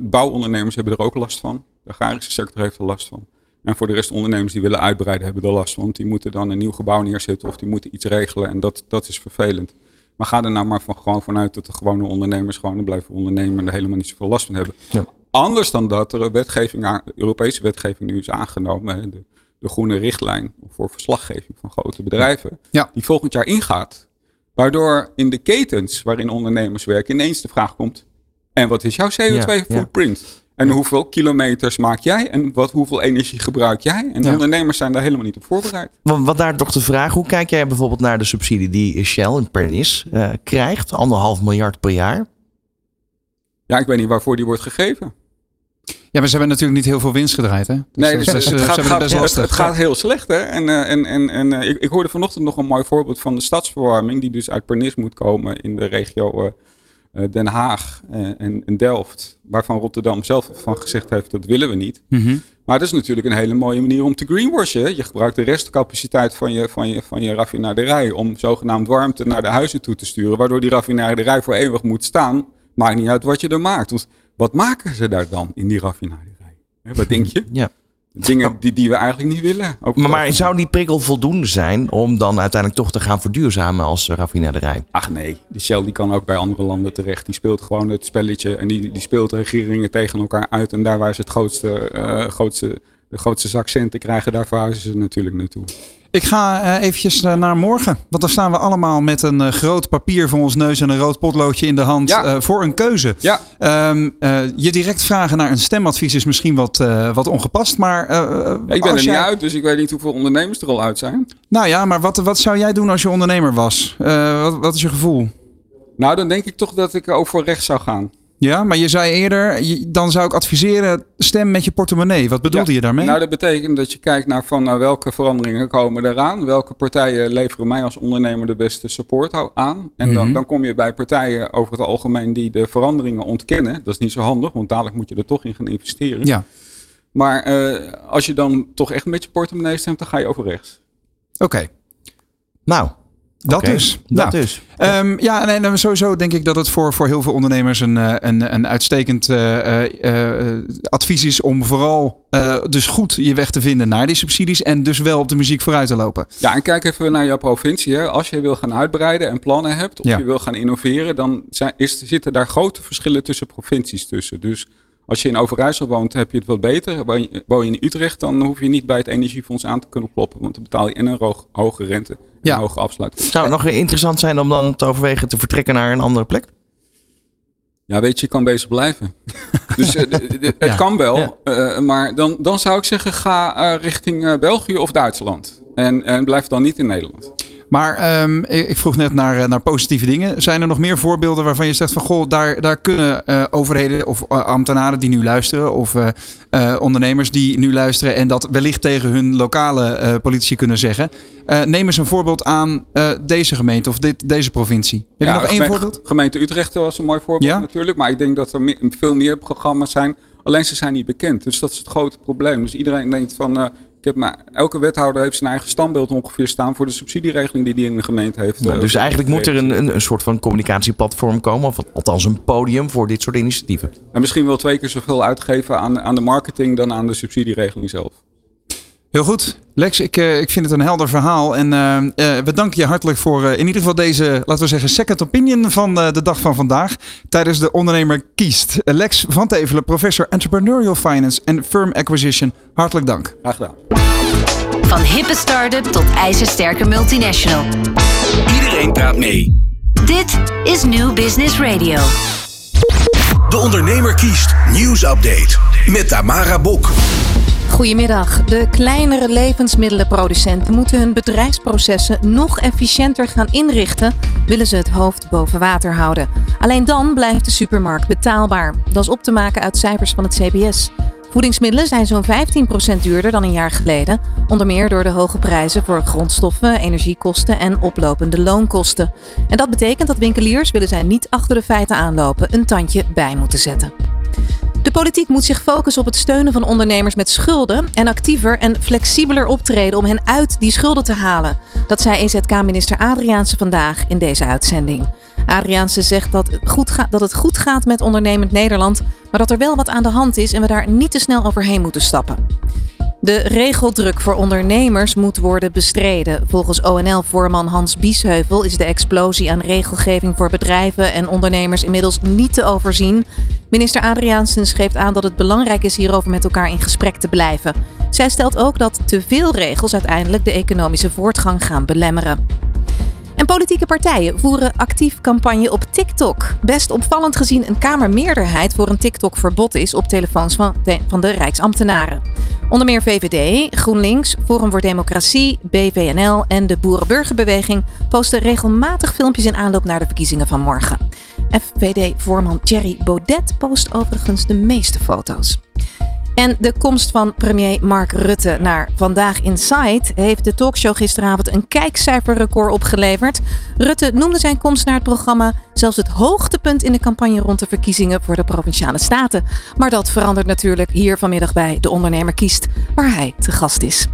bouwondernemers hebben er ook last van. De agrarische sector heeft er last van. En voor de rest ondernemers die willen uitbreiden hebben er last van. Want die moeten dan een nieuw gebouw neerzetten of die moeten iets regelen. En dat, dat is vervelend. Maar ga er nou maar van, gewoon vanuit dat de gewone ondernemers gewoon blijven ondernemen en er helemaal niet zoveel last van hebben. Ja. Anders dan dat er een wetgeving, Europese wetgeving nu is aangenomen. hè, De, de groene richtlijn voor verslaggeving van grote bedrijven. Ja. Die volgend jaar ingaat. Waardoor in de ketens waarin ondernemers werken ineens de vraag komt. En wat is jouw Ja, ja. CO2-footprint? En hoeveel kilometers maak jij? En wat, hoeveel energie gebruik jij? En Ja. ondernemers zijn daar helemaal niet op voorbereid. Want wat daar toch de vraag, hoe kijk jij bijvoorbeeld naar de subsidie die Shell in Pernis eh, krijgt? Anderhalf miljard per jaar. Ja, ik weet niet waarvoor die wordt gegeven. Ja, maar ze hebben natuurlijk niet heel veel winst gedraaid, hè? Dus Nee, dus het, gaat, het gaat- het, gaat heel slecht. Hè? En, eh, en, en, en eh, ik, ik hoorde vanochtend nog een mooi voorbeeld van de stadsverwarming, die dus uit Pernis moet komen in de regio eh, Den Haag en, en Delft. Waarvan Rotterdam zelf van gezegd heeft, dat willen we niet. Mhm. Maar dat is natuurlijk een hele mooie manier om te greenwashen. hè. Je gebruikt de restcapaciteit van je, van, je, van je raffinaderij om zogenaamd warmte naar de huizen toe te sturen. Waardoor die raffinaderij voor eeuwig moet staan. Maakt niet uit wat je er maakt. Want wat maken ze daar dan in die raffinaderij? Wat denk je? Ja. Dingen die, die we eigenlijk niet willen. Ook Maar, maar zou die prikkel voldoende zijn om dan uiteindelijk toch te gaan verduurzamen als eh, raffinaderij? Ach nee, die Shell die kan ook bij andere landen terecht. Die speelt gewoon het spelletje en die, die speelt regeringen tegen elkaar uit. En daar waar ze het grootste, eh, grootste, de grootste zak centen krijgen, daar verhuizen ze natuurlijk naartoe. Ik ga eh, eventjes eh, naar morgen. Want dan staan we allemaal met een eh, groot papier voor ons neus en een rood potloodje in de hand Ja. voor een keuze. Ja, Ehm, eh, je direct vragen naar een stemadvies is misschien wat, wat ongepast. Maar eh, ik ben er niet jij- uit, dus ik weet niet hoeveel ondernemers er al uit zijn. Nou ja, maar wat, wat zou jij doen als je ondernemer was? Wat, wat is je gevoel? Nou, dan denk ik toch dat ik ook voor rechts zou gaan. Ja, maar je zei eerder, je- dan zou ik adviseren, stem met je portemonnee. Wat bedoelde Ja. je daarmee? Nou, dat betekent dat je kijkt naar van nou, welke veranderingen komen eraan. Welke partijen leveren mij als ondernemer de beste support aan. En dan, Mhm. dan kom je bij partijen over het algemeen die de veranderingen ontkennen. Dat is niet zo handig, want dadelijk moet je er toch in gaan investeren. ja, Maar eh, als je dan toch echt met je portemonnee stemt, dan ga je over rechts. oké. Nou, Dat Oké, dus. Dat Nou, dus. Ehm, ja, en, sowieso denk ik dat het voor, voor heel veel ondernemers een, eh, een, een uitstekend eh, eh, advies is om vooral dus goed je weg te vinden naar die subsidies en dus wel op de muziek vooruit te lopen. Ja, en kijk even naar jouw provincie. Hè. Als je wil gaan uitbreiden en plannen hebt, of Ja. je wil gaan innoveren, dan zijn, is, zitten daar grote verschillen tussen provincies tussen. Dus als je in Overijssel woont, heb je het wat beter. Woon je, in Utrecht, dan hoef je niet bij het energiefonds aan te kunnen kloppen. Want dan betaal je en een hoog- hoge rente en Ja. een hoge afsluiting. Zou het nog interessant zijn om dan te overwegen te vertrekken naar een andere plek? Ja, weet je, je kan bezig blijven. dus eh, het Ja. kan wel. Ja. eh, maar dan, dan zou ik zeggen, ga eh, richting België of Duitsland. En, en blijf dan niet in Nederland. Maar ehm, ik vroeg net naar, eh, naar positieve dingen. Zijn er nog meer voorbeelden waarvan je zegt van goh, daar, daar kunnen eh, overheden of eh, ambtenaren die nu luisteren of ondernemers die nu luisteren en dat wellicht tegen hun lokale politici kunnen zeggen. Neem eens een voorbeeld aan deze gemeente of dit, deze provincie. Heb je nog één voorbeeld? Gemeente Utrecht was een mooi voorbeeld Ja? natuurlijk. Maar ik denk dat er veel meer programma's zijn. Alleen ze zijn niet bekend. Dus dat is het grote probleem. Dus iedereen denkt van... ik heb maar, elke wethouder heeft zijn eigen standbeeld ongeveer staan... voor de subsidieregeling die die in de gemeente heeft. Nou, dus eigenlijk moet er een, een, een soort van communicatieplatform komen, of althans een podium voor dit soort initiatieven. En misschien wel twee keer zoveel uitgeven aan, aan de marketing... dan aan de subsidieregeling zelf. Heel goed. Lex, ik, eh, ik vind het een helder verhaal. En eh, eh, we danken je hartelijk voor in ieder geval deze, laten we zeggen, second opinion van eh, de dag van vandaag. Tijdens de ondernemer kiest. Lex van Tevelen, professor Entrepreneurial Finance en Firm Acquisition. Hartelijk dank. Graag gedaan. Van hippe start-up tot ijzersterke multinational. Iedereen praat mee. Dit is New Business Radio. De Ondernemer kiest. Nieuwsupdate. Met Tamara Bok. Goedemiddag. De kleinere levensmiddelenproducenten moeten hun bedrijfsprocessen nog efficiënter gaan inrichten, willen ze het hoofd boven water houden. Alleen dan blijft de supermarkt betaalbaar. Dat is op te maken uit cijfers van het CBS. Voedingsmiddelen zijn zo'n 15% duurder dan een jaar geleden, onder meer door de hoge prijzen voor grondstoffen, energiekosten en oplopende loonkosten. En dat betekent dat winkeliers, willen zij niet achter de feiten aanlopen, een tandje bij moeten zetten. De politiek moet zich focussen op het steunen van ondernemers met schulden en actiever en flexibeler optreden om hen uit die schulden te halen. Dat zei EZK-minister Adriaanse vandaag in deze uitzending. Adriaanse zegt dat, het goed ga- dat het goed gaat met ondernemend Nederland, maar dat er wel wat aan de hand is en we daar niet te snel overheen moeten stappen. De regeldruk voor ondernemers moet worden bestreden. Volgens ONL-voorman Hans Biesheuvel is de explosie aan regelgeving voor bedrijven en ondernemers inmiddels niet te overzien. Minister Adriaansen schreef aan dat het belangrijk is hierover met elkaar in gesprek te blijven. Zij stelt ook dat te veel regels uiteindelijk de economische voortgang gaan belemmeren. En politieke partijen voeren actief campagne op TikTok. Best opvallend gezien een Kamermeerderheid voor een TikTok-verbod is op telefoons van de, van de Rijksambtenaren. Onder meer VVD, GroenLinks, Forum voor Democratie, BVNL en de Boerenburgerbeweging posten regelmatig filmpjes in aanloop naar de verkiezingen van morgen. FVD-voorman Thierry Baudet post overigens de meeste foto's. En de komst van premier Mark Rutte naar Vandaag Inside heeft de talkshow gisteravond een kijkcijferrecord opgeleverd. Rutte noemde zijn komst naar het programma zelfs het hoogtepunt in de campagne rond de verkiezingen voor de provinciale staten. Maar dat verandert natuurlijk hier vanmiddag bij De Ondernemer kiest, waar hij te gast is.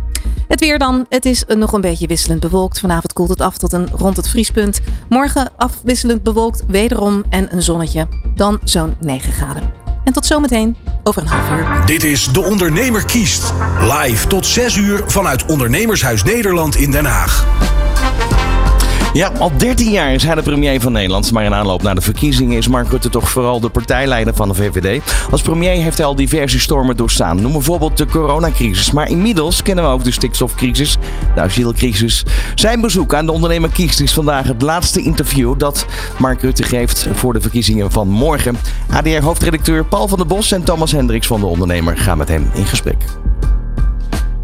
Het weer dan. Het is nog een beetje wisselend bewolkt. Vanavond koelt het af tot een rond het vriespunt. Morgen afwisselend bewolkt, wederom en een zonnetje. Dan zo'n 9 graden. En tot zometeen over een half uur. Dit is De Ondernemer kiest. Live tot 6 uur vanuit Ondernemershuis Nederland in Den Haag. Ja, al 13 jaar is hij de premier van Nederland. Maar in aanloop naar de verkiezingen is Mark Rutte toch vooral de partijleider van de VVD. Als premier heeft hij al diverse stormen doorstaan. Noem bijvoorbeeld de coronacrisis. Maar inmiddels kennen we ook de stikstofcrisis, de asielcrisis. Zijn bezoek aan de ondernemer kiest is vandaag het laatste interview dat Mark Rutte geeft voor de verkiezingen van morgen. ADR-hoofdredacteur Paul van der Bos en Thomas Hendricks van de ondernemer gaan met hem in gesprek.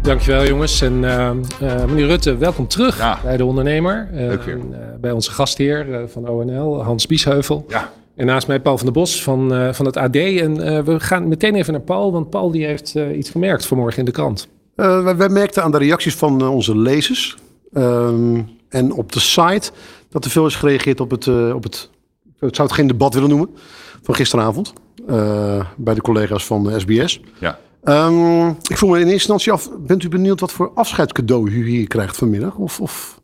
Dankjewel jongens. En eh, eh, meneer Rutte, welkom terug bij de ondernemer. Eh, Leuk weer. eh, bij onze gastheer eh, van ONL, Hans Biesheuvel. Ja. En naast mij Paul van der Bos van, eh, van het AD. En eh, we gaan meteen even naar Paul, want Paul die heeft eh, iets gemerkt vanmorgen in de krant. Eh, wij, wij merkten aan de reacties van onze lezers ehm, en op de site dat er veel is gereageerd op het, op het, ik zou het geen debat willen noemen, van gisteravond eh, bij de collega's van de SBS. Ja. Ehm, ik vroeg me in eerste instantie af, bent u benieuwd wat voor afscheidscadeau u hier krijgt vanmiddag? Of, of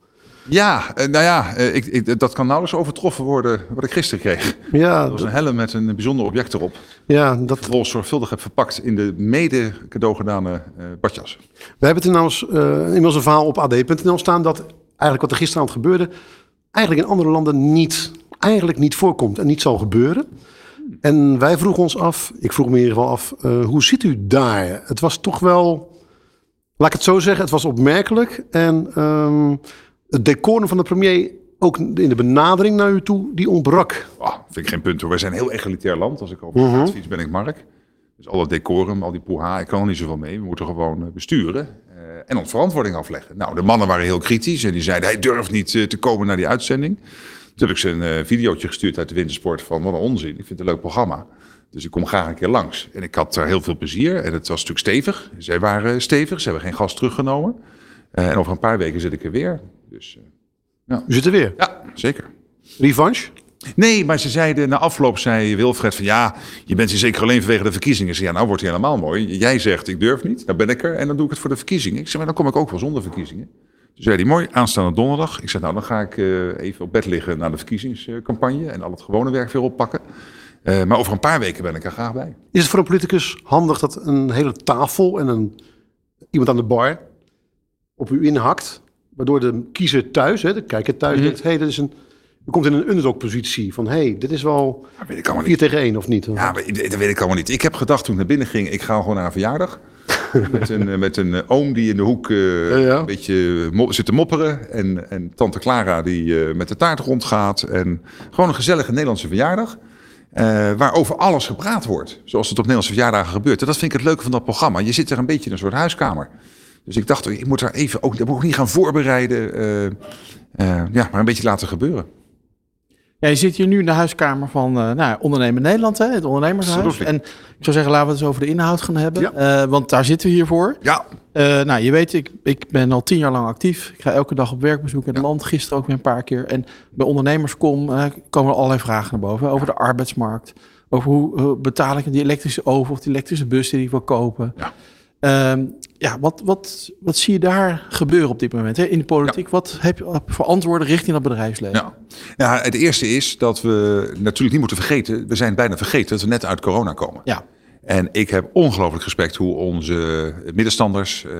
Ja, eh, nou ja, eh, ik, ik, dat kan nauwelijks overtroffen worden wat ik gisteren kreeg. Ja, Dat was een helm met een bijzonder object erop. Ja, dat... Vervolgens zorgvuldig heb verpakt in de mede cadeau gedane eh, badjas. We hebben het inmiddels, eh inmiddels een verhaal op ad.nl staan dat eigenlijk wat er gisteravond gebeurde, eigenlijk in andere landen niet, eigenlijk niet voorkomt en niet zal gebeuren. En wij vroegen ons af, ik vroeg me in ieder geval af, eh, hoe zit u daar? Het was toch wel, laat ik het zo zeggen, het was opmerkelijk. En ehm, het decorum van de premier, ook in de benadering naar u toe, die ontbrak. Ah, vind ik geen punt hoor. Wij zijn een heel egalitair land. Als ik op Mhm. straat fiets ben ik Mark. Dus al dat decorum, al die poeha, ik kan er niet zoveel mee. We moeten gewoon eh, besturen eh, en ons verantwoording afleggen. Nou, de mannen waren heel kritisch en die zeiden hij durft niet te komen naar die uitzending. Toen heb ik ze een eh, videootje gestuurd uit de wintersport van wat een onzin. Ik vind het een leuk programma. Dus ik kom graag een keer langs. En ik had er heel veel plezier en het was natuurlijk stevig. Zij waren stevig, ze hebben geen gas teruggenomen. Eh, en over een paar weken zit ik er weer. Dus, eh, ja. U zit er weer? Ja, zeker. Revanche? Nee, maar ze zeiden na afloop, zei Wilfred van ja, je bent hier zeker alleen vanwege de verkiezingen. Ze ja, nou wordt hij helemaal mooi. Jij zegt ik durf niet, dan ben ik er en dan doe ik het voor de verkiezingen. Ik zeg maar dan kom ik ook wel zonder verkiezingen. Toen zei hij mooi, aanstaande donderdag. Ik zeg nou dan ga ik eh, even op bed liggen naar de verkiezingscampagne en al het gewone werk weer oppakken. Eh, maar over een paar weken ben ik er graag bij. Is het voor een politicus handig dat een hele tafel en een, iemand aan de bar op u inhakt? Waardoor de kiezer thuis, hè, de kijker thuis, Mhm. denkt: hé, hey, dit is een. U komt in een underdog-positie van: hé, hey, dit is wel weet ik allemaal 4 tegen 1 of niet? Ja, maar dat weet ik allemaal niet. Ik heb gedacht toen ik naar binnen ging, ik ga gewoon naar een verjaardag. met een, eh, met een eh, oom die in de hoek eh, een beetje mo- zit te mopperen. En, en tante Clara die eh, met de taart rondgaat. En gewoon een gezellige Nederlandse verjaardag. eh, waar over alles gepraat wordt. Zoals het op Nederlandse verjaardagen gebeurt. En dat vind ik het leuke van dat programma. Je zit er een beetje in een soort huiskamer. Dus ik dacht, ik moet daar even ook, dat moet ik niet gaan voorbereiden. eh, eh, ja, maar een beetje laten gebeuren. Ja, je zit hier nu in de huiskamer van eh nou, Ondernemen Nederland, hè, het ondernemershuis. Absoluut. En ik zou zeggen, laten we het eens over de inhoud gaan hebben. Eh, want daar zitten we hier voor. Ja. Eh, nou, je weet, ik, ik ben al tien jaar lang actief. Ik ga elke dag op werkbezoek in het land. Gisteren ook weer een paar keer. En bij Ondernemerscom eh, komen er allerlei vragen naar boven. Over de arbeidsmarkt. Over hoe betaal ik die elektrische oven of die elektrische bus die ik wil kopen. Ja. Ehm, ja, wat, wat, wat zie je daar gebeuren op dit moment hè, in de politiek? Wat heb je voor antwoorden richting dat bedrijfsleven? Ja. ja, het eerste is dat we natuurlijk niet moeten vergeten. We zijn bijna vergeten dat we net uit corona komen. Ja. En ik heb ongelooflijk respect hoe onze middenstanders, eh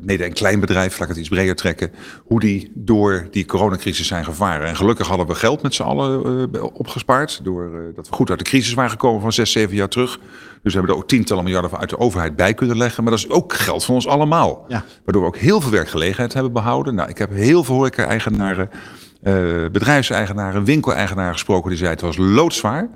mede- en kleinbedrijf, laat ik het iets breder trekken, hoe die door die coronacrisis zijn gevaren. En gelukkig hadden we geld met z'n allen eh, opgespaard, doordat we goed uit de crisis waren gekomen van zes, zeven jaar terug. Dus we hebben er ook tientallen miljarden uit de overheid bij kunnen leggen. Maar dat is ook geld van ons allemaal. Ja. Waardoor we ook heel veel werkgelegenheid hebben behouden. Nou, ik heb heel veel horeca-eigenaren, eh bedrijfseigenaren, winkeleigenaren gesproken die zeiden het was loodzwaar.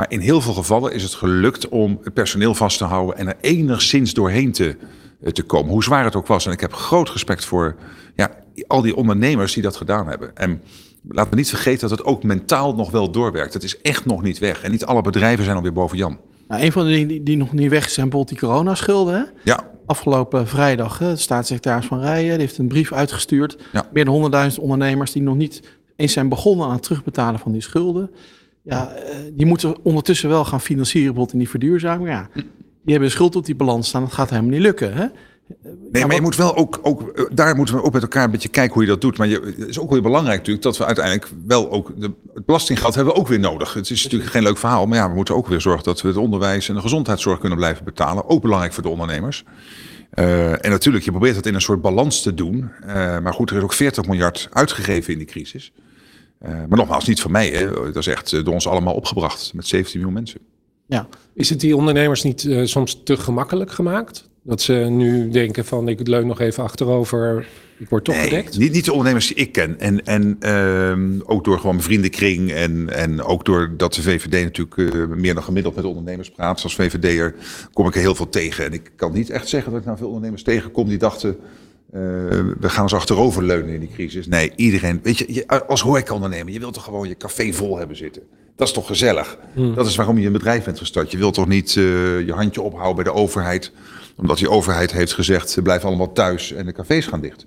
Maar in heel veel gevallen is het gelukt om het personeel vast te houden en er enigszins doorheen te, eh, te komen. Hoe zwaar het ook was. En ik heb groot respect voor ja, al die ondernemers die dat gedaan hebben. En laat me niet vergeten dat het ook mentaal nog wel doorwerkt. Het is echt nog niet weg. En niet alle bedrijven zijn alweer boven Jan. Nou, een van de dingen die, die nog niet weg zijn, bijvoorbeeld die coronaschulden. Hè? Ja. Afgelopen vrijdag, hè, de staatssecretaris van Rijen die heeft een brief uitgestuurd. Ja. Meer dan 100.000 ondernemers die nog niet eens zijn begonnen aan het terugbetalen van die schulden. Ja, eh, die moeten ondertussen wel gaan financieren, bijvoorbeeld in die verduurzaming. Ja, die hebben een schuld op die balans staan, dat gaat helemaal niet lukken. Hè? Nee, maar je moet wel ook, ook, eh, daar moeten we ook met elkaar een beetje kijken hoe je dat doet. Maar je, het is ook weer belangrijk natuurlijk dat we uiteindelijk wel ook, de, het belastinggeld hebben we ook weer nodig. Het is natuurlijk geen leuk verhaal, maar ja, we moeten ook weer zorgen dat we het onderwijs en de gezondheidszorg kunnen blijven betalen. Ook belangrijk voor de ondernemers. Eh, en natuurlijk, je probeert het in een soort balans te doen. Maar goed, er is ook 40 miljard uitgegeven in die crisis. Eh, maar nogmaals, niet van mij. Hè. Dat is echt eh, door ons allemaal opgebracht met 17 miljoen mensen. Ja. Is het die ondernemers niet eh, soms te gemakkelijk gemaakt? Dat ze nu denken van ik leun nog even achterover, ik word toch gedekt? Niet, niet de ondernemers die ik ken. En, en ehm, ook door gewoon mijn vriendenkring. En, en ook doordat de VVD natuurlijk meer dan gemiddeld met ondernemers praat. Als VVD'er kom ik er heel veel tegen. En ik kan niet echt zeggen dat ik nou veel ondernemers tegenkom die dachten... eh, we gaan ons achteroverleunen in die crisis. Nee, iedereen... Weet je, je als horecaondernemer, je wilt toch gewoon je café vol hebben zitten. Dat is toch gezellig? Hmm. Dat is waarom je een bedrijf bent gestart. Je wilt toch niet eh, je handje ophouden bij de overheid... omdat die overheid heeft gezegd, ze blijven allemaal thuis en de cafés gaan dicht.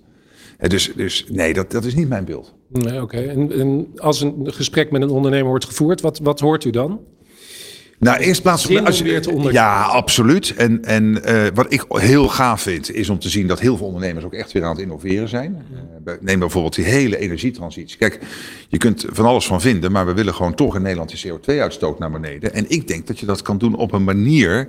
Dus, dus nee, dat, dat is niet mijn beeld. Nee, oké. En, en als een gesprek met een ondernemer wordt gevoerd, wat, wat hoort u dan? Nou, eerst plaats als, weer te ondernemen. Ja, absoluut. En, en eh, wat ik heel gaaf vind, is om te zien dat heel veel ondernemers ook echt weer aan het innoveren zijn. Uh, neem bijvoorbeeld die hele energietransitie. Kijk, je kunt van alles van vinden, maar we willen gewoon toch in Nederland die CO2-uitstoot naar beneden. En ik denk dat je dat kan doen op een manier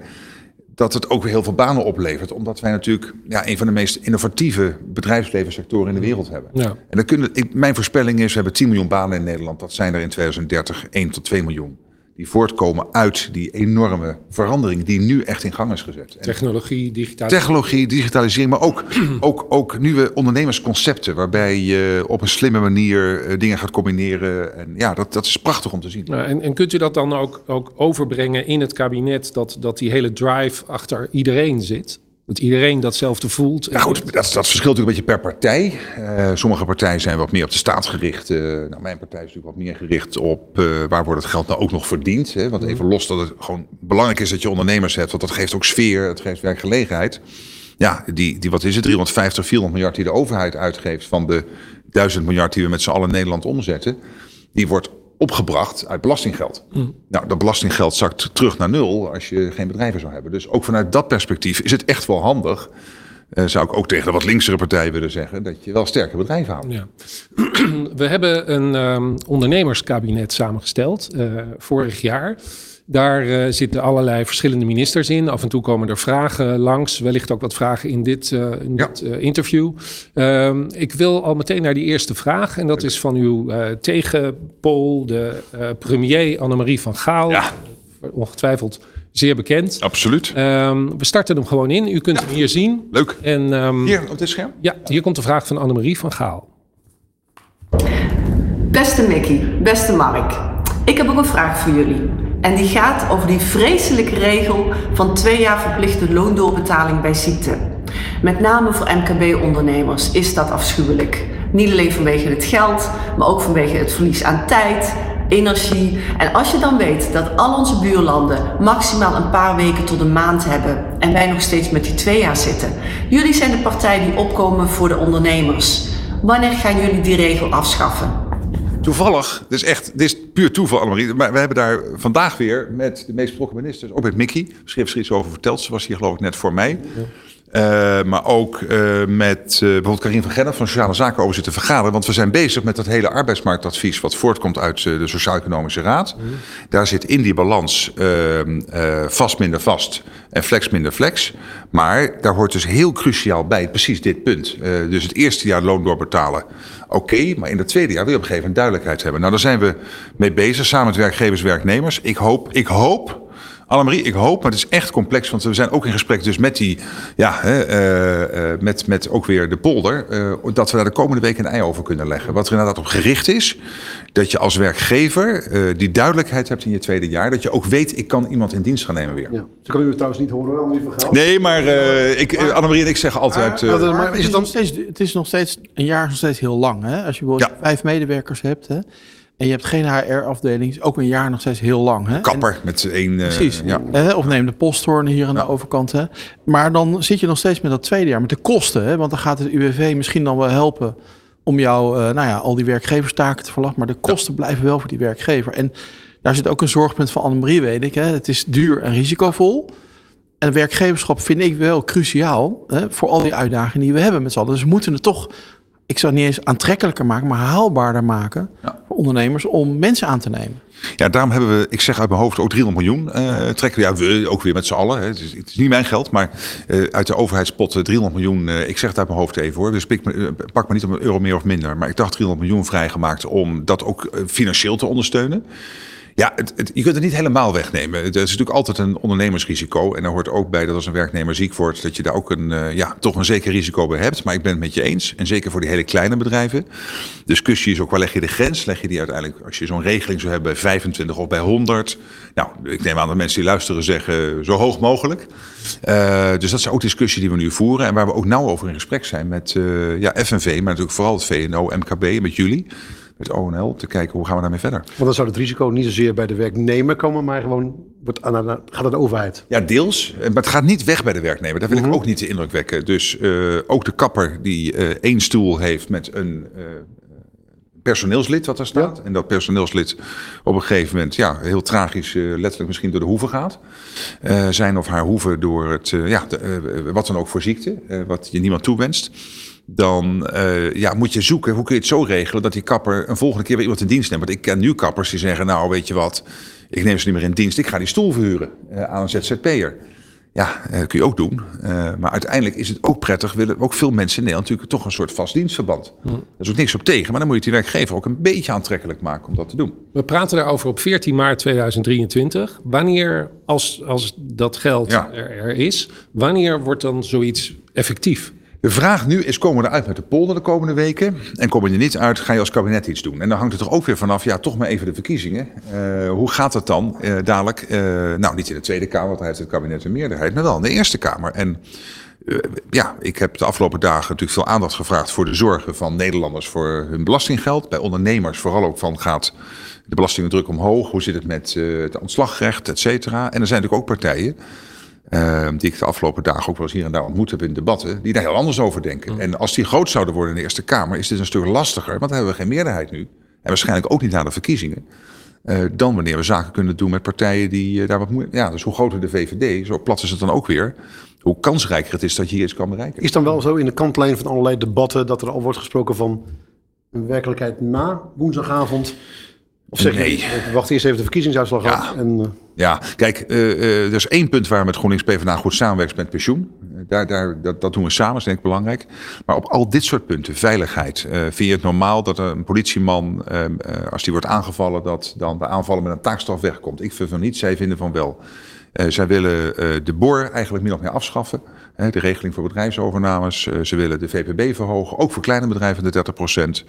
dat het ook weer heel veel banen oplevert. Omdat wij natuurlijk ja, een van de meest innovatieve bedrijfslevenssectoren in de wereld hebben. Ja. En dan kunnen, ik, mijn voorspelling is, we hebben 10 miljoen banen in Nederland. Dat zijn er in 2030 1 tot 2 miljoen. Die voortkomen uit die enorme verandering die nu echt in gang is gezet. En Technologie, digitalisering. technologie, digitalisering, maar ook, ook, ook nieuwe ondernemersconcepten. Waarbij je op een slimme manier eh, dingen gaat combineren. En ja, dat, dat is prachtig om te zien. Nou, en, en kunt u dat dan ook, ook overbrengen in het kabinet, dat, dat die hele drive achter iedereen zit? Dat iedereen datzelfde voelt? Ja, goed, dat, dat verschilt natuurlijk een beetje per partij. Uh, sommige partijen zijn wat meer op de staat gericht. Uh, nou, mijn partij is natuurlijk wat meer gericht op uh, waar wordt het geld nou ook nog verdiend. Hè? Want even los dat het gewoon belangrijk is dat je ondernemers hebt. Want dat geeft ook sfeer, het geeft werkgelegenheid. Ja, die, die wat is het, 350, 400 miljard die de overheid uitgeeft van de 1000 miljard die we met z'n allen in Nederland omzetten. Die wordt opgebracht uit belastinggeld. Mm. Nou, dat belastinggeld zakt terug naar nul als je geen bedrijven zou hebben. Dus ook vanuit dat perspectief is het echt wel handig. Uh, zou ik ook tegen de wat linkse partijen willen zeggen, dat je wel sterke bedrijven houdt. Ja. We hebben een um, ondernemerskabinet samengesteld uh, vorig jaar. Daar uh, zitten allerlei verschillende ministers in. Af en toe komen er vragen langs. Wellicht ook wat vragen in dit, uh, in ja. dit uh, interview. Um, ik wil al meteen naar die eerste vraag. En dat is van uw tegenpol, de premier Annemarie van Gaal. Ja. Ongetwijfeld zeer bekend. Absoluut. Um, we starten hem gewoon in. U kunt ja. hem hier zien. Leuk. En, um, hier op dit scherm? Ja, hier komt de vraag van Annemarie van Gaal. Beste Mickey, beste Mark. Ik heb ook een vraag voor jullie. En die gaat over die vreselijke regel van twee jaar verplichte loondoorbetaling bij ziekte. Met name voor MKB-ondernemers is dat afschuwelijk. Niet alleen vanwege het geld, maar ook vanwege het verlies aan tijd, energie. En als je dan weet dat al onze buurlanden maximaal een paar weken tot een maand hebben en wij nog steeds met die twee jaar zitten. Jullie zijn de partij die opkomen voor de ondernemers. Wanneer gaan jullie die regel afschaffen? Toevallig, dit is echt, dit is puur toeval, Annemarie. Maar we hebben daar vandaag weer met de meest betrokken ministers, ook met Mickey, schreef er over verteld. Ze was hier geloof ik net voor mij. Ja. Uh, maar ook uh, met uh, bijvoorbeeld Karin van Gennep van Sociale Zaken over zitten vergaderen. Want we zijn bezig met dat hele arbeidsmarktadvies wat voortkomt uit de Sociaal-Economische Raad. Daar zit in die balans vast minder vast en flex minder flex. Maar daar hoort dus heel cruciaal bij precies dit punt. dus het eerste jaar loon doorbetalen, oké. Maar in het tweede jaar wil je op een gegeven moment duidelijkheid hebben. Nou, daar zijn we mee bezig samen met werkgevers werknemers. Ik hoop, ik hoop Annemarie, ik hoop, maar het is echt complex, want we zijn ook in gesprek dus met die, ja, uh, uh, met, met ook weer de polder, uh, dat we daar de komende week een ei over kunnen leggen. Wat er inderdaad op gericht is, dat je als werkgever die duidelijkheid hebt in je tweede jaar, dat je ook weet, ik kan iemand in dienst gaan nemen weer. Ja. Ze kan u trouwens niet horen, Annemarie van Gaal. Nee, maar, ik, Annemarie en ik zeggen altijd... maar, maar is het, dan steeds, het is nog steeds, een jaar is nog steeds heel lang, hè? Als je bijvoorbeeld ja. vijf medewerkers hebt, hè? En je hebt geen HR-afdeling, is ook een jaar nog steeds heel lang. Hè? Kapper en, met één. Precies. Uh, ja. Eh, of neem de posthoorn hier aan ja. de overkant. Hè? Maar dan zit je nog steeds met dat tweede jaar, met de kosten. Hè? Want dan gaat het UWV misschien dan wel helpen om jou, uh, nou ja, al die werkgeverstaken te verlagen. Maar de kosten ja. blijven wel voor die werkgever. En daar zit ook een zorgpunt van Annemarie, weet ik. Hè? Het is duur en risicovol. En werkgeverschap vind ik wel cruciaal hè, voor al die uitdagingen die we hebben met z'n allen. Dus we moeten het toch ik zou het niet eens aantrekkelijker maken, maar haalbaarder maken ja. voor ondernemers om mensen aan te nemen. Ja, daarom hebben we, ik zeg uit mijn hoofd, ook 300 miljoen uh, trekken. Ja, we ook weer met z'n allen. Hè. Het, is, het, is, niet mijn geld, maar uh, uit de overheidspot 300 miljoen. Uh, ik zeg het uit mijn hoofd even hoor. Dus pak me, pak me niet om een euro meer of minder. Maar ik dacht 300 miljoen vrijgemaakt om dat ook financieel te ondersteunen. Ja, je kunt het niet helemaal wegnemen. Het is natuurlijk altijd een ondernemersrisico. En daar hoort ook bij dat als een werknemer ziek wordt, dat je daar ook een, uh, ja, toch een zeker risico bij hebt. Maar ik ben het met je eens. En zeker voor die hele kleine bedrijven. Discussie is ook waar leg je de grens? Leg je die uiteindelijk, als je zo'n regeling zou hebben bij 25 of bij 100? Nou, ik neem aan dat mensen die luisteren zeggen zo hoog mogelijk. Uh, dus dat is ook discussie die we nu voeren. En waar we ook nauw over in gesprek zijn met uh, ja, FNV, maar natuurlijk vooral het VNO, MKB, met jullie ONL te kijken hoe gaan we daarmee verder. Want dan zou het risico niet zozeer bij de werknemer komen, maar gewoon wordt aan, gaat aan de overheid. Ja, deels. Maar het gaat niet weg bij de werknemer. Daar wil mm -hmm. ik ook niet de indruk wekken. Dus uh, ook de kapper die uh, één stoel heeft met een uh, personeelslid wat er staat. En dat personeelslid op een gegeven moment, ja, heel tragisch, uh, letterlijk misschien door de hoeven gaat. Uh, zijn of haar hoeven door het, uh, ja, de, wat dan ook voor ziekte, wat je niemand toewenst. Dan ja, moet je zoeken, hoe kun je het zo regelen dat die kapper een volgende keer weer iemand in dienst neemt. Want ik ken nu kappers die zeggen, nou weet je wat, ik neem ze niet meer in dienst, ik ga die stoel verhuren aan een ZZP'er. Ja, dat eh, kun je ook doen. Uh, maar uiteindelijk is het ook prettig. Willen ook veel mensen in Nederland natuurlijk toch een soort vast dienstverband. Hm. Daar is ook niks op tegen. Maar dan moet je die werkgever ook een beetje aantrekkelijk maken om dat te doen. We praten daarover op 14 maart 2023. Wanneer, als, als dat geld er, er is, wanneer wordt dan zoiets effectief? De vraag nu is, komen we eruit met de polder de komende weken? En kom je er niet uit, ga je als kabinet iets doen? En dan hangt het toch ook weer vanaf, ja, toch maar even de verkiezingen. Uh, hoe gaat het dan uh, dadelijk? Uh, nou, niet in de Tweede Kamer, want daar heeft het kabinet een meerderheid, maar wel in de Eerste Kamer. En ja, ik heb de afgelopen dagen natuurlijk veel aandacht gevraagd voor de zorgen van Nederlanders voor hun belastinggeld. Bij ondernemers vooral ook van gaat de belastingendruk omhoog? Hoe zit het met het ontslagrecht, et cetera? En er zijn natuurlijk ook partijen uh, die ik de afgelopen dagen ook wel eens hier en daar ontmoet heb in debatten, die daar heel anders over denken. Mm. En als die groot zouden worden in de Eerste Kamer, is dit een stuk lastiger, want dan hebben we geen meerderheid nu. En waarschijnlijk ook niet na de verkiezingen. Uh, dan wanneer we zaken kunnen doen met partijen die uh, daar wat moeilijk. Ja, dus hoe groter de VVD, zo plat is het dan ook weer. Hoe kansrijker het is dat je hier iets kan bereiken. Is dan wel zo in de kantlijn van allerlei debatten dat er al wordt gesproken van een werkelijkheid na woensdagavond? Of zeg nee. je, wacht eerst even de verkiezingsuitslag ja. af. En, uh... Ja, kijk, uh, uh, er is één punt waar we met GroenLinks PvdA goed samenwerkt met pensioen. Daar, daar, dat, dat doen we samen, dat is denk ik belangrijk. Maar op al dit soort punten, veiligheid. vind je het normaal dat een politieman, als die wordt aangevallen, dat dan de aanvallen met een taakstraf wegkomt? Ik vind van niet, zij vinden van wel. zij willen de BOR eigenlijk min of meer afschaffen. de regeling voor bedrijfsovernames. ze willen de VPB verhogen, ook voor kleine bedrijven de 30 procent.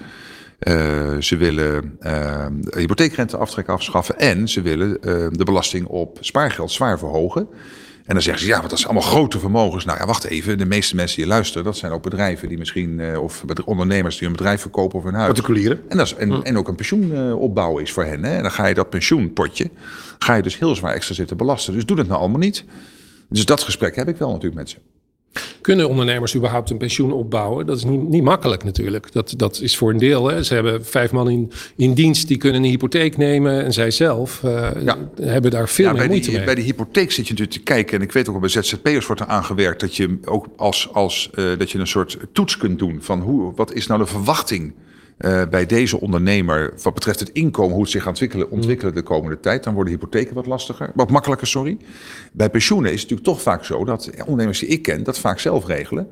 Uh, ze willen uh, hypotheekrenteaftrek afschaffen en ze willen uh, de belasting op spaargeld zwaar verhogen. En dan zeggen ze, ja, maar dat zijn allemaal grote vermogens. Nou ja, wacht even. De meeste mensen die luisteren, dat zijn ook bedrijven die misschien, of ondernemers die een bedrijf verkopen of een huis. Particulieren. En, dat is, en, en ook een pensioenopbouw is voor hen. Hè? En dan ga je dat pensioenpotje, ga je dus heel zwaar extra zitten belasten. Dus doe dat nou allemaal niet. Dus dat gesprek heb ik wel natuurlijk met ze. Kunnen ondernemers überhaupt een pensioen opbouwen? Dat is niet, niet makkelijk natuurlijk. Dat, dat is voor een deel. Hè. Ze hebben vijf man in, in dienst die kunnen een hypotheek nemen. En zij zelf uh, ja. hebben daar veel ja, meer moeite die, mee. Bij de hypotheek zit je natuurlijk te kijken. En ik weet ook al bij ZZP'ers wordt er aangewerkt dat je ook als, als uh, dat je een soort toets kunt doen. Van hoe, wat is nou de verwachting uh, bij deze ondernemer wat betreft het inkomen, hoe het zich gaat ontwikkelen, ontwikkelen de komende tijd, dan worden hypotheken wat lastiger, wat makkelijker, sorry. Bij pensioenen is het natuurlijk toch vaak zo dat ondernemers die ik ken dat vaak zelf regelen.